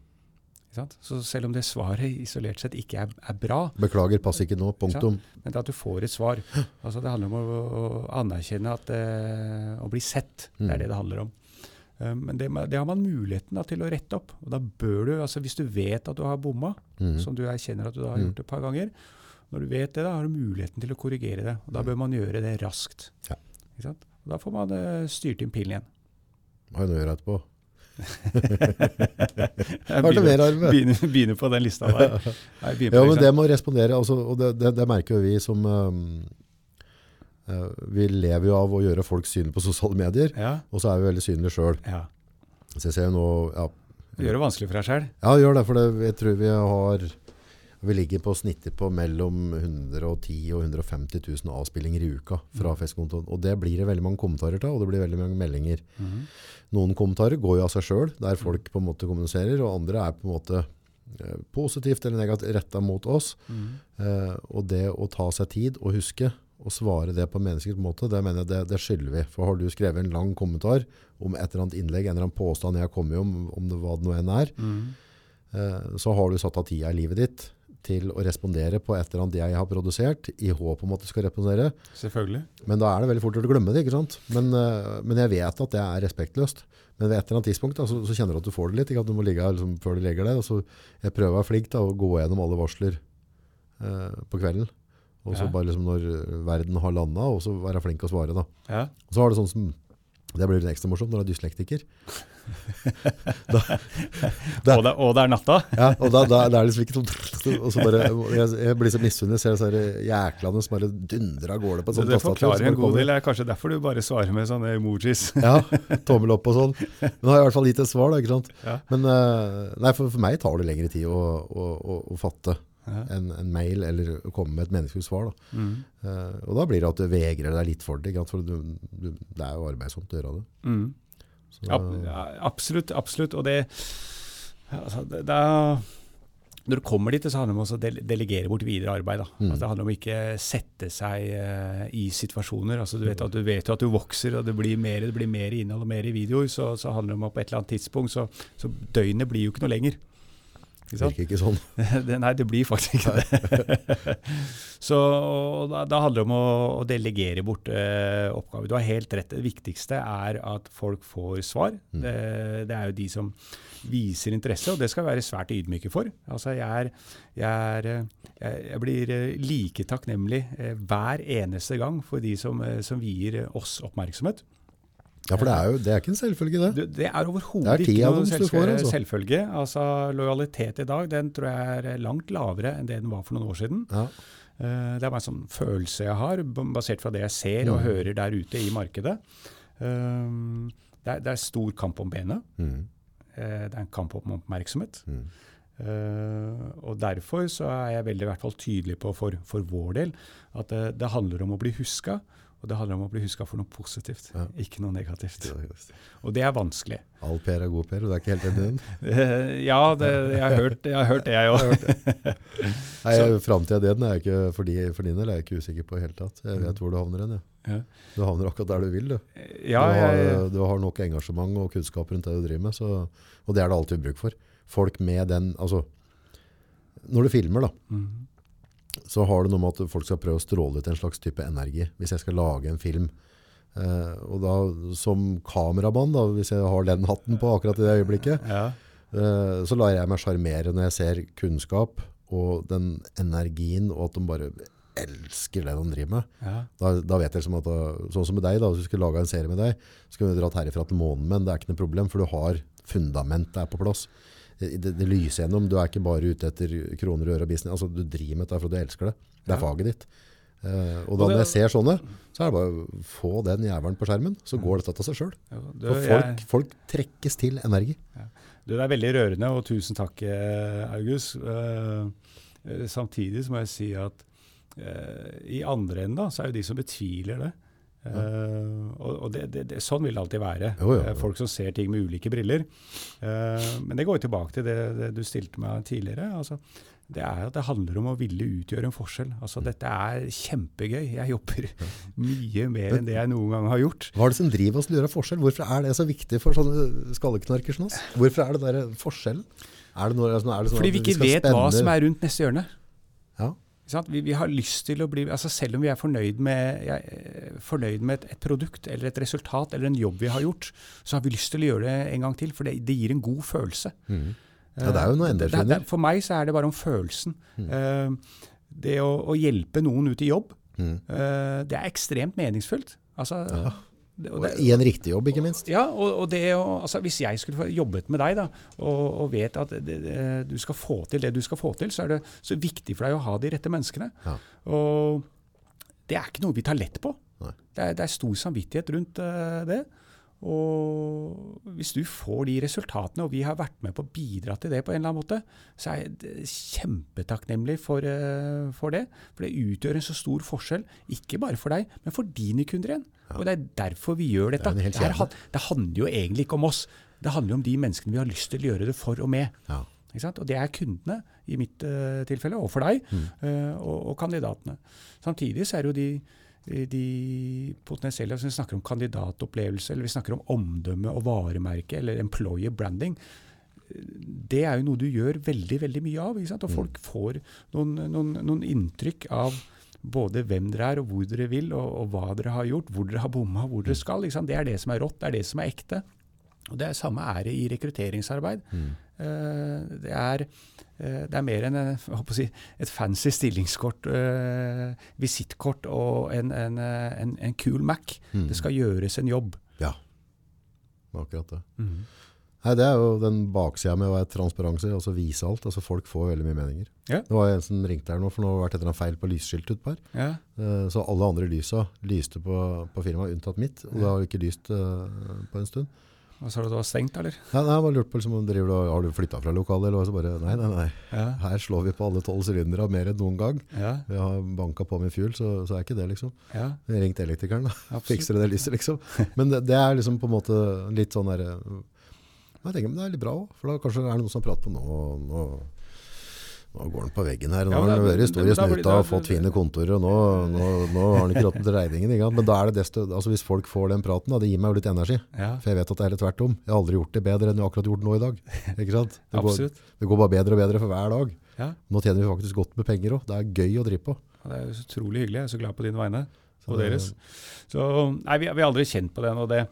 Så selv om det svaret isolert sett ikke er, er bra, Beklager, pass ikke nå. Punktum. men at du får et svar altså Det handler om å, å anerkjenne at eh, å bli sett. Det Mm. er det det handler om. Eh, men det, det har man muligheten da, til å rette opp. og da bør du, altså Hvis du vet at du har bomma, Mm. som du erkjenner at du da har Mm. gjort et par ganger, når du vet det, da har du muligheten til å korrigere det. og Da bør man gjøre det raskt. Ja. Da får man uh, styrt inn pillen igjen. Har gjør gjøre etterpå. Jeg begynner, begynner, begynner på den lista der. Nei, Ja, men det det må respondere. Altså, og det, det, det merker jo vi som um, uh, Vi lever jo av å gjøre folk synlige på sosiale medier, ja, og så er vi veldig synlige sjøl. ja. Så jeg ser jo nå ja, Du gjør det vanskelig for deg sjøl. ja, gjør det, for det, jeg tror vi har Vi ligger på snittet på mellom 110 og 150 000 avspillinger i uka fra Mm. festkontoen. Og det blir det veldig mange kommentarer til, og det blir veldig mange meldinger. Mm. Noen kommentarer går jo av seg sjøl, der folk på en måte kommuniserer, og andre er på en måte eh, positivt eller negativt retta mot oss. Mm. Eh, og det å ta seg tid og huske å svare det på en menneskelig måte, det mener jeg det, det skylder vi. For har du skrevet en lang kommentar om et eller annet innlegg, en eller annen påstand jeg har kommet om, om det hva det nå enn er, mm. eh, så har du satt av tida i livet ditt til å respondere på et eller annet jeg har produsert, i håp om at du skal respondere. Selvfølgelig. Men da er det veldig fort å glemme det, ikke sant? Men, eh, men jeg vet at det er respektløst. Men ved et eller annet tidspunkt da, så, så kjenner du at du får det litt, ikke at du må ligge her liksom, før du legger deg. Og så jeg prøver å være flink til å gå gjennom alle varsler eh, på kvelden. Og så Ja. bare liksom når verden har landa, og så være flink å svare da. Ja. Og så har det sånn som, det blir litt ekstra morsomt når du er dyslektiker. da, da, Og, det, og det er natta. ja, og da, da, da er det liksom ikke sånn, og så bare, jeg, jeg blir så misunnelig, ser disse jæklene som bare dundrer av gårde på et Så det forklarer en god del. Det er kanskje derfor du bare svarer med sånne emojis. Ja, tommel opp og sånn. Men nå har jeg i hvert fall gitt et svar da, ikke sant? Ja. Men eh, nei, for, for meg tar det lengre tid å, å, å, å fatte. En, en mail eller komme med et menneskelig svar. Da. Mm. Uh, og da blir det at du vegrer deg litt for det, for du, du, det er jo arbeidsomt å gjøre det. Mm. Så, Ja, absolutt, absolutt. Og det, altså, det, det er, Når du kommer dit, så handler det om å delegere bort videre arbeid. Da. Mm. Altså, det handler om å ikke sette seg uh, i situasjoner. Altså, du, vet at du vet at du vokser, og det blir mer, det blir mer innhold og mer i videoer. Så, så handler det om at på et eller annet tidspunkt så, så døgnet blir jo ikke noe lenger. Sant? virker ikke sånn. det, nei, det blir faktisk ikke det. så da, da handler det om å, å delegere bort eh, oppgaver. Du har helt rett. Det viktigste er at folk får svar. Mm. Det, det er jo de som viser interesse, og det skal vi være svært ydmyke for. Altså, jeg, er, jeg, er, jeg, jeg blir eh, like takknemlig eh, hver eneste gang for de som, eh, som vier oss oppmerksomhet. Ja, for det er jo det er ikke en selvfølge, det. Det, er Det overhodet er ikke noen du selvfølge. altså. selvfølge. Altså, lojalitet i dag den tror jeg er langt lavere enn det den var for noen år siden. Ja. Eh, Det er bare en sånn følelse jeg har, basert fra det jeg ser og Mm. hører der ute i markedet. Um, Det er, det er stor kamp om benet. Mm. Eh, Det er en kamp om oppmerksomhet. Mm. Uh, Og derfor så er jeg veldig i hvert fall tydelig på for, for vår del at det, det handler om å bli huska. Og det handler om å bli huska for noe positivt, Ja. ikke noe negativt. Og det er vanskelig. All Per er god Per, og det er ikke helt enig i den. Eh, Ja, det, jeg, har hørt, jeg har hørt det, jeg òg. Framtida di er jeg ikke, for, de, for din del er jeg ikke usikker på i hele tatt. Jeg vet hvor du havner hen. Ja. Ja. Du havner akkurat der du vil. Du. Ja, du, har, du har nok engasjement og kunnskap rundt det du driver med, så, og det er det alltid bruk for. Folk med den altså, Når du filmer, da, Mhm. Så har det noe med at folk skal prøve å stråle ut en slags type energi. Hvis jeg skal lage en film. Eh, og da som kameramann, da, hvis jeg har den hatten på akkurat i det øyeblikket, ja. eh, så lar jeg meg sjarmere når jeg ser kunnskap og den energien, og at de bare elsker det de driver med. ja. Da, da vet jeg liksom at Sånn som med deg, da, hvis vi skulle laga en serie med deg, så skulle vi dratt herifra til månen, men det er ikke noe problem, for du har fundament der på plass. Det, det, lyser gjennom. Du er ikke bare ute etter kroner og øre og business. Altså, du driver med dette fordi du elsker det. Det er Ja. faget ditt. Uh, og da når jeg ser sånne, så er det bare å få den jævelen på skjermen, så går dette av seg sjøl. Ja, folk, folk trekkes til energi. Du, det er veldig rørende, og tusen takk, eh, August. Eh, samtidig så må jeg si at uh, i andre enden da, så er jo de som betviler det, Eh, og og det, det, det, sånn vil det alltid være. Jo, jo, jo. Eh, Folk som ser ting med ulike briller. Uh, men det går jo tilbake til det, du stilte meg tidligere. Altså, det er at det handler om å ville utgjøre en forskjell. Altså, dette er kjempegøy. Jeg jobber mye mer enn det jeg noen gang har gjort. Hva er det som driver oss til å gjøre forskjell? Hvorfor er det så viktig for sånne skalleknarker som oss? Hvorfor er det der forskjellen? Er det noe, er det sånn det Fordi vi ikke vi vet hva som er rundt neste hjørne. Ja? Vi, vi har lyst til å bli, altså Selv om vi er fornøyd med, jeg, er fornøyd med et, et produkt eller et resultat eller en jobb vi har gjort, så har vi lyst til å gjøre det en gang til, for det, det gir en god følelse. Mm. ja, det er jo noe Eh, det- For meg så er det bare om følelsen. Eh, det å, å hjelpe noen ut i jobb, mm. eh, det er ekstremt meningsfullt. Altså, Ja. Det, Og det, I en riktig jobb, ikke minst. ja, og, og det altså, hvis jeg skulle få jobbet med deg da, og, og vet at det, du skal få til det du skal få til, så er det så viktig for deg å ha de rette menneskene. Ja. Og det er ikke noe vi tar lett på. Det er, det er stor samvittighet rundt uh, det. Og hvis du får de resultatene, og vi har vært med på å bidra til det på en eller annen måte, så er jeg kjempetakknemlig for, eh, for det. For det utgjør en så stor forskjell, ikke bare for deg, men for dine kunder igjen. Og det er derfor vi gjør dette. Det Det, her, det handler jo egentlig ikke om oss. Det handler jo om de menneskene vi har lyst til å gjøre det for og med. Ja. Ikke sant? Og det er kundene, i mitt uh, tilfelle, og for deg, Mm. uh, og, og kandidatene. Samtidig så er det jo de, de potensielle altså Vi snakker om kandidatopplevelse, eller vi snakker om omdømme og varemerke, eller employer branding. Det er jo noe du gjør veldig veldig mye av. Og folk får noen, noen, noen inntrykk av både hvem dere er, og hvor dere vil, og, og hva dere har gjort, hvor dere har bomma, hvor dere skal. Ikke sant? Det er det som er rått, det er det som er ekte. Og det er samme ære i rekrutteringsarbeid. Mm. Eh, det, er, det er mer enn eh, si, et fancy stillingskort, eh, visittkort og en, en, eh, en, en kul Mac. Mm. Det skal gjøres en jobb. Ja, akkurat det. Nei, det er jo den baksida med å være transparense, altså vise alt. Altså folk får veldig mye meninger. Ja. Det var en som ringte her nå, for nå har det vært et eller annet feil på lysskiltet utpå her. Ja. Eh, Så alle andre lysa lyste på, på firmaet, unntatt mitt. Og det har ikke lyst eh, på en stund. Og så har du da stengt, eller? Nei, nei, jeg bare lurt på, liksom, om driver du, har du flyttet fra lokalet, eller hva? Så bare, nei, nei, nei. Ja. Her slår vi på alle 12 sylindere mer enn noen gang. Ja. Vi har banka på med fuel, så, så er ikke det liksom. ja Ringt elektrikeren da. Fikser det lyset liksom. Men det, det er liksom på en måte litt sånn der, jeg tenker, men det er litt bra òg, for da kanskje er det noen som prater på nå, nå, nå går den på veggen her, nå Ja, har han vært stor i snuta og fått fine kontorer, og nå, nå, nå har han ikke råd til regningen, ikke men da er det desto, altså hvis folk får den praten, da, det gir meg jo litt energi, Ja, for jeg vet at det er litt tvert om. Jeg har aldri gjort det bedre enn jeg har akkurat gjort nå i dag, ikke sant? Det går, det går bare bedre og bedre for hver dag. Ja. Nå tjener vi faktisk godt med penger også, det er gøy å drive på. Det er utrolig hyggelig. Jeg er så glad på dine vegne. Så Og det- deres. Så nei, vi, vi har aldri kjent på den. og det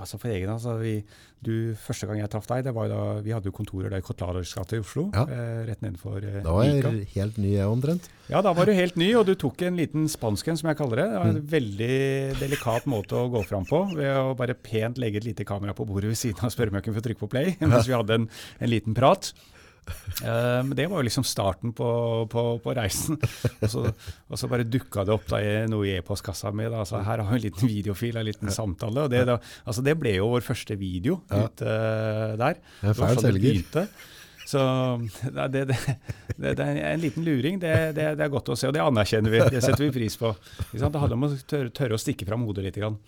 Altså for egen altså vi, du, Første gang jeg traff deg, det var da vi hadde jo kontorer der i Kotlarers gate i Oslo. Ja. Eh, rett nedenfor eh, Da var jeg helt ny jeg omtrent. Ja, da var du helt ny, og du tok en liten spansk en, som jeg kaller det. Det var Mm. en veldig delikat måte å gå fram på, ved å bare pent legge et lite kamera på bordet ved siden av spørremøkken for å trykke på play, mens vi hadde en, en liten prat. Eh, Men det var jo liksom starten på, på, på reisen. Og så, og så bare dukka det opp da, i noe i e-postkassa mi. Altså, her har vi en liten videofil, en liten samtale. og Det, da, altså, det ble jo vår første video ut uh, der. Det er fæl sånn selger. Så det, det, det, det er en liten luring. Det, er godt å se, og det anerkjenner vi. Det setter vi pris på. Det handler om å tørre, tørre å stikke fram hodet litt. Grann.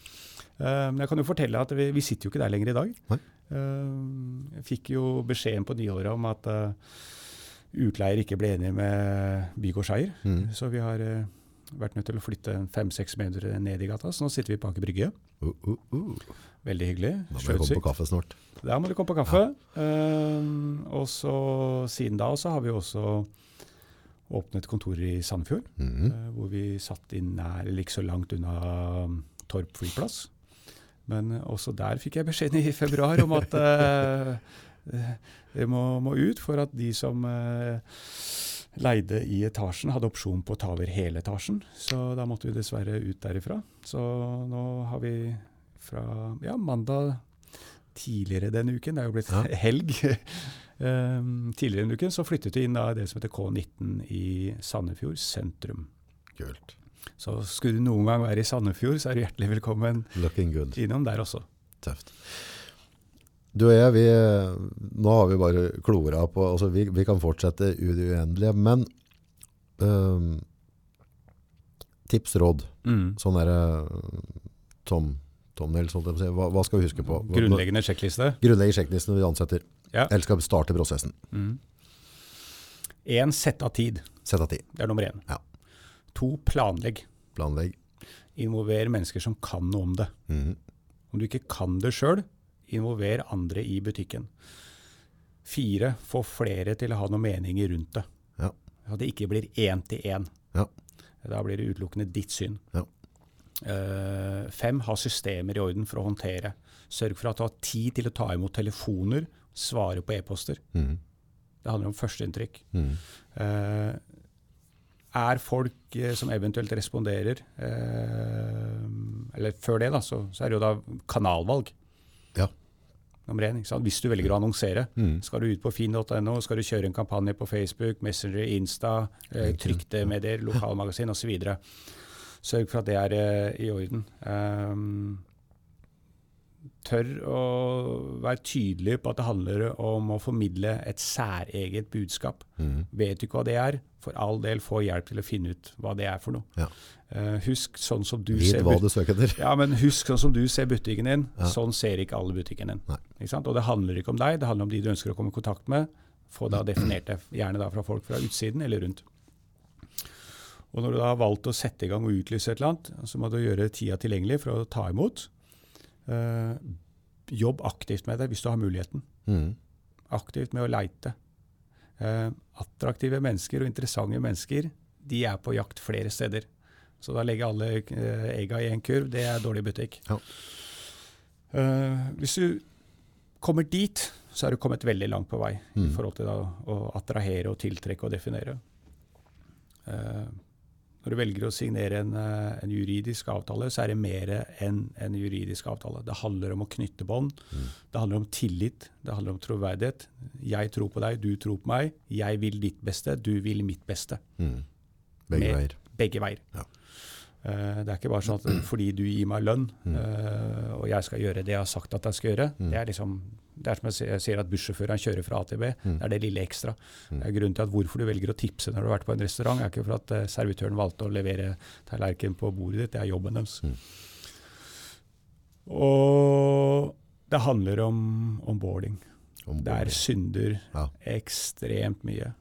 Eh, Men jeg kan jo fortelle at vi, vi sitter jo ikke der lenger i dag. Nei. Eh, Jeg fikk jo beskjeden på nyåret om at eh, utleier ikke ble enig med bygårdseier. Mm. Så vi har vært nødt til å flytte fem-seks meter ned i gata. Så nå sitter vi på Aker Brygge. Uh, uh, uh. Veldig hyggelig. Da må du komme på kaffe snart. Der må du komme på kaffe. Um, og så siden da så har vi også åpnet kontor i Sandefjord, mm. hvor vi satt inn nær, ikke så langt unna Torp flyplass. Men eh, også der fikk jeg beskjed i februar om at eh, eh, det må, må ut for at de som leide i etasjen, hadde opsjon på å ta over hele etasjen. Så da måtte vi dessverre ut derifra. Så nå har vi fra ja, mandag tidligere denne uken, det er jo blitt Ja. helg, um, tidligere denne uken, så flyttet vi inn da det som heter K19 i Sandefjord sentrum. Kult. Så skulle du noen gang være i Sandefjord, så er du hjertelig velkommen good. innom der også. Tøft. Du og jeg, vi, nå har vi bare klora på, altså vi, vi kan fortsette i det uendelige, men øhm, tips, råd. Mm. Sånn der Tom, Tom, Nils. Hva, hva skal vi huske på? Hva- Grunnleggende sjekkliste. Grunnleggende sjekkliste sjekklisten når vi ansetter. Ja. Eller skal vi starte prosessen. Mm. En, sett av tid. Sett av tid. Det er nummer én. Ja. To, planlegg. Planlegg. Involver mennesker som kan noe om det. Mm. Om du ikke kan det sjøl, involver andre i butikken. Fire, få flere til å ha noen meninger rundt det. Ja. At det ikke blir én til én. Ja. Da blir det utelukkende ditt syn. Ja. Uh, fem, ha systemer i orden for å håndtere. Sørg for at du har tid til å ta imot telefoner, svare på e-poster. Mm. Det handler om førsteinntrykk. Mm. Eh, er folk eh, som eventuelt responderer eh, Eller før det, da, så, så er det jo da kanalvalg. Ja. Nummer én? Hvis du velger å annonsere. Mm. Skal du ut på finn.no, skal du kjøre en kampanje på Facebook, Messenger, Insta, eh, trykte medier, lokalmagasin osv. Sørg for at det er eh, i orden. Um, tør å være tydelig på at det handler om å formidle et særeget budskap. Mm. Vet du ikke hva det er, for all del få hjelp til å finne ut hva det er for noe. Ja. Uh, husk sånn som du Vit ser hva du søker etter. ja, men husk sånn som du ser butikken din, Ja. sånn ser ikke alle butikken din. Og det handler ikke om deg, det handler om de du ønsker å komme i kontakt med. Få da definert det, gjerne da fra folk fra utsiden eller rundt. Og når du da har valgt å sette i gang og utlyse et eller annet, så må du gjøre tida tilgjengelig for å ta imot. Uh, jobb aktivt med det hvis du har muligheten. Mm. Aktivt med å leite. Eh, attraktive mennesker og interessante mennesker, de er på jakt flere steder. Så da legger alle eh, egga i en kurv, det er dårlig butikk. Ja. Uh, hvis du kommer dit, så er du kommet veldig langt på vei i Mhm. forhold til da, å attrahere og tiltrekke og definere. Eh, når du velger å signere en, eh, en juridisk avtale, så er det mer enn en juridisk avtale. Det handler om å knytte bånd. Mm. Det handler om tillit. Det handler om troverdighet. Jeg tror på deg, du tror på meg. Jeg vil ditt beste, du vil mitt beste. Mm. Begge Med- veier. Begge veier. Ja. Eh, det er ikke bare sånn at fordi du gir meg lønn, eh, og jeg skal gjøre det jeg har sagt at jeg skal gjøre, Mm. det er liksom det er som jeg sier- at bussjåføren kjører fra A til B. Mm. Det er det lille ekstra. Mm. Det er grunnen til at hvorfor du velger å tipse når du har vært på en restaurant, er ikke for at eh, servitøren valgte å levere tallerken på bordet ditt, det er jobben deres. Mm. Og det handler om onboarding. Om Der bolig. synder Ja. ekstremt mye.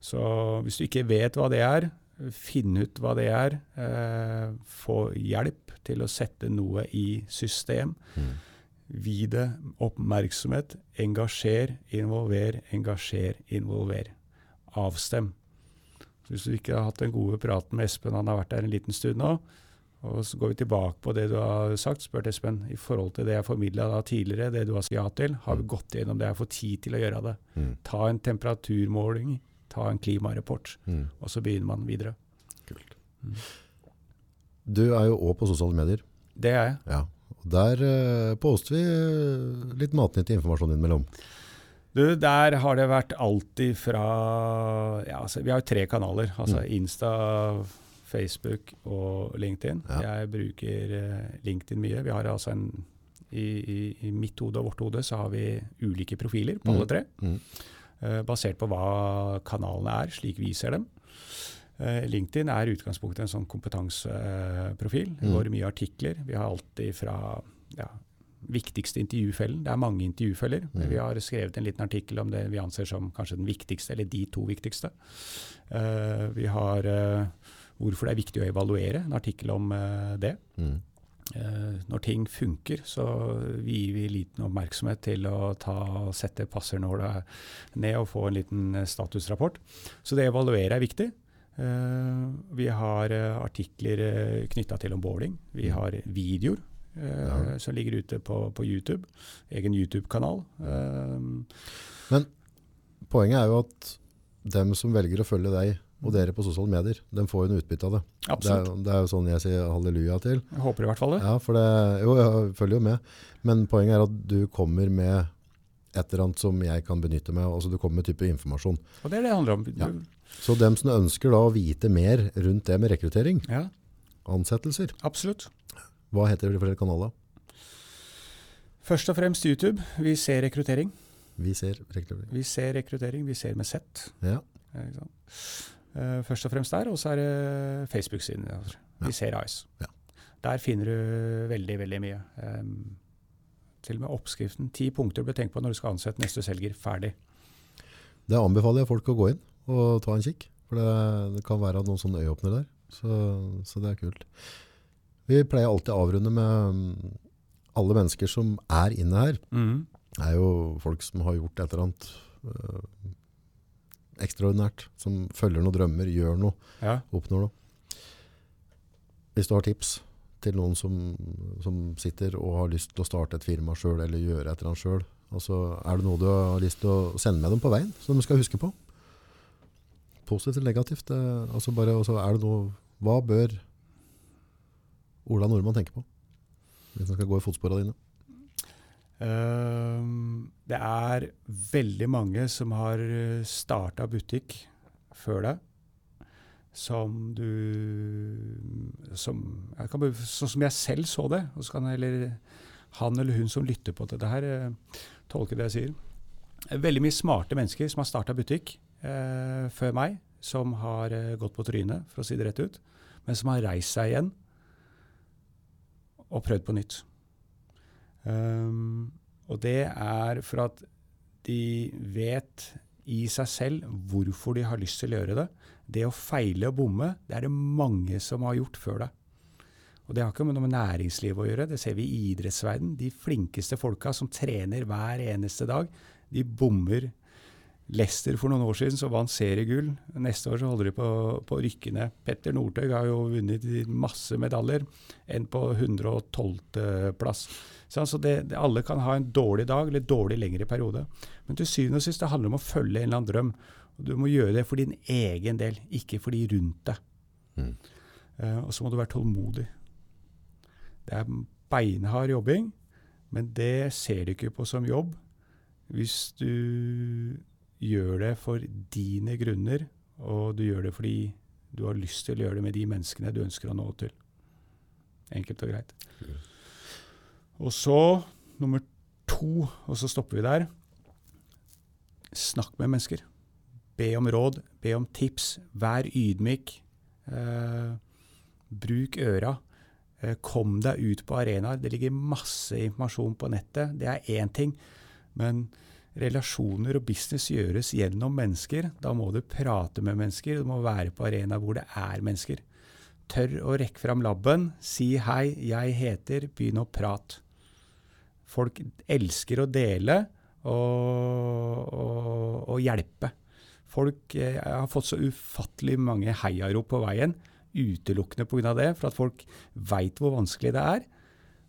Så hvis du ikke vet hva det er, finn ut hva det er. Eh, få hjelp til å sette noe i system. Mhm. Vi det oppmerksomhet. Engasjer, involver, engasjer, involver. Avstem. Så hvis du ikke har hatt den gode praten med Espen, han har vært der en liten stund nå, og så går vi tilbake på det du har sagt, spurt Espen, i forhold til det jeg formidla tidligere, det du har sagt ja til, har vi Mm. gått gjennom det, jeg får tid til å gjøre det. Mm. Ta en temperaturmåling, ta en klimarapport, mm. og så begynner man videre. Kult. Mm. Du er jo òg på sosiale medier. Det er jeg. Ja. Der eh, poster vi eh, litt matnyttig informasjon innimellom. Du, der har det vært alltid fra ja, altså, Vi har jo tre kanaler. altså Mm. Insta, Facebook og LinkedIn. Ja. Jeg bruker eh, LinkedIn mye. Vi har altså en i, i, I mitt hode og vårt hode så har vi ulike profiler på Mm. alle tre. Mm. eh, basert på hva kanalene er, slik vi ser dem. Eh, LinkedIn er i utgangspunktet en sånn kompetanseprofil. Det Mm. går mye artikler. Vi har alltid fra ja, viktigste intervjufellen. Det er mange intervjufeller. men Mm. Vi har skrevet en liten artikkel om det vi anser som kanskje den viktigste, eller de to viktigste. Uh, vi har uh, hvorfor det er viktig å evaluere, en artikkel om uh, det. Mm. Når ting funker, så gir vi liten oppmerksomhet til å ta, sette passernåla ned og få en liten statusrapport. Så det å evaluere er viktig. Eh, vi har eh, artikler uh, knytta til onboarding. Vi Mm. har videoer eh, Ja. som ligger ute på, på YouTube. Egen YouTube-kanal. Men Poenget er jo at dem som velger å følge deg og dere på sosiale medier, de får jo en utbytte av det. Det er, absolutt. det er jo sånn jeg sier halleluja til. Jeg håper i hvert fall det. Ja, for det, jo, jeg følger jo med. Men poenget er at du kommer med et eller annet som jeg kan benytte meg av. Altså du kommer med type informasjon. Og det er det det handler om. Ja. Så dem som ønsker da å vite mer rundt det med rekruttering, ja ansettelser, absolutt. hva heter de forskjellige kanaler? Først og fremst YouTube. Vi ser rekruttering. Vi ser rekruttering. Vi ser rekruttering. Vi ser med sett. Ja. Eh, først og fremst der. Og så er det Facebook-siden. Ja. Vi ser AS. Ja. Der finner du veldig, veldig mye. Um, til og med oppskriften. Ti punkter du bør tenke på når du skal ansette neste selger. Ferdig. Det anbefaler jeg folk å gå inn og ta en kikk. For det, det kan være noen sånne øyeåpner der. Så, så det er kult. Vi pleier alltid å avrunde med mm, alle mennesker som er inne her. Mm. Det er jo folk som har gjort et eller annet øh, ekstraordinært. Som følger noen drømmer, gjør noe, Ja. oppnår noe. Hvis du har tips til noen som, som sitter og har lyst til å starte et firma sjøl eller gjøre et eller annet sjøl, altså, er det noe du har lyst til å sende med dem på veien, som de skal huske på? Positivt eller negativt? Det, altså bare, altså, er det noe, hva bør Ola Nordmann tenke på? Hvis han skal gå i fotsporene dine. Um, det er veldig mange som har starta butikk før deg, som du som, kan, Sånn som jeg selv så det. Og så kan heller han eller hun som lytter på dette her, eh, tolke det jeg sier. Er Veldig mye smarte mennesker som har starta butikk eh, før meg, som har eh, gått på trynet, for å si det rett ut, men som har reist seg igjen og prøvd på nytt. Um, og det er for at de vet i seg selv hvorfor de har lyst til å gjøre det. Det å feile og bomme, det er det mange som har gjort før deg. Og det har ikke noe med næringslivet å gjøre, det ser vi i idrettsverden. De flinkeste folka som trener hver eneste dag, de bommer. Leicester for noen år siden så vant seriegull. Neste år så holder de på, på å rykke ned. Petter Northug har jo vunnet masse medaljer, enn på 112.-plass. Så altså det, det, alle kan ha en dårlig dag eller dårlig lengre periode. Men til syvende og sist det handler om å følge en eller annen drøm. Og du må gjøre det for din egen del, ikke for de rundt deg. Mm. Uh, og så må du være tålmodig. Det er beinhard jobbing, men det ser du ikke på som jobb hvis du gjør det for dine grunner, og du gjør det fordi du har lyst til å gjøre det med de menneskene du ønsker å nå til. Enkelt og greit. Og så nummer to, og så stopper vi der. Snakk med mennesker. Be om råd, be om tips. Vær ydmyk. Eh, bruk øra. Eh, kom deg ut på arenaer. Det ligger masse informasjon på nettet. Det er én ting. Men relasjoner og business gjøres gjennom mennesker. Da må du prate med mennesker. Du må være på arena hvor det er mennesker. Tør å rekke fram labben. Si hei, jeg heter. Begynn å prate. Folk elsker å dele og, og, og hjelpe. Folk eh, har fått så ufattelig mange heiarop på veien utelukkende pga. det, for at folk veit hvor vanskelig det er.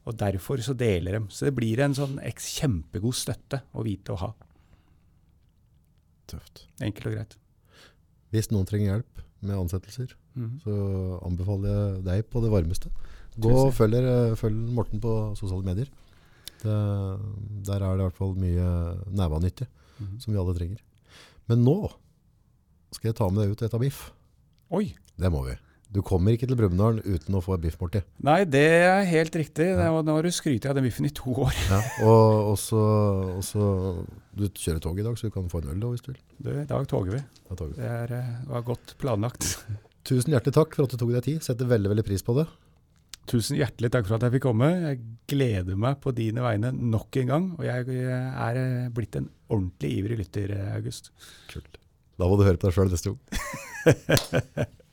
Og derfor så deler de. Så det blir en sånn kjempegod støtte å vite å ha. Tøft. Enkelt og greit. Hvis noen trenger hjelp med ansettelser, Mhm. så anbefaler jeg deg på det varmeste. Gå og følg, følg Morten på sosiale medier. Det, der er det i hvert fall mye nævanyttig Mhm. som vi alle trenger. Men nå skal jeg ta med deg ut og ete biff. Oi! Det må vi. Du kommer ikke til Brumunddal uten å få et biffmåltid. Nei, det er helt riktig. Det var, nå har du skrytt av den biffen i to år. Ja, og, og, så, og så Du kjører tog i dag, så du kan få en øl da, hvis du vil. Du, I dag toger vi. Ja, toger. Det, er, eh, var godt planlagt. Tusen hjertelig takk for at du tok deg tid. Setter veldig veldig pris på det. Tusen hjertelig takk for at jeg fikk komme. Jeg gleder meg på dine vegne nok en gang. Og jeg er eh, blitt en ordentlig ivrig lytter, eh, August. Kult. Da må du høre på deg sjøl neste gang.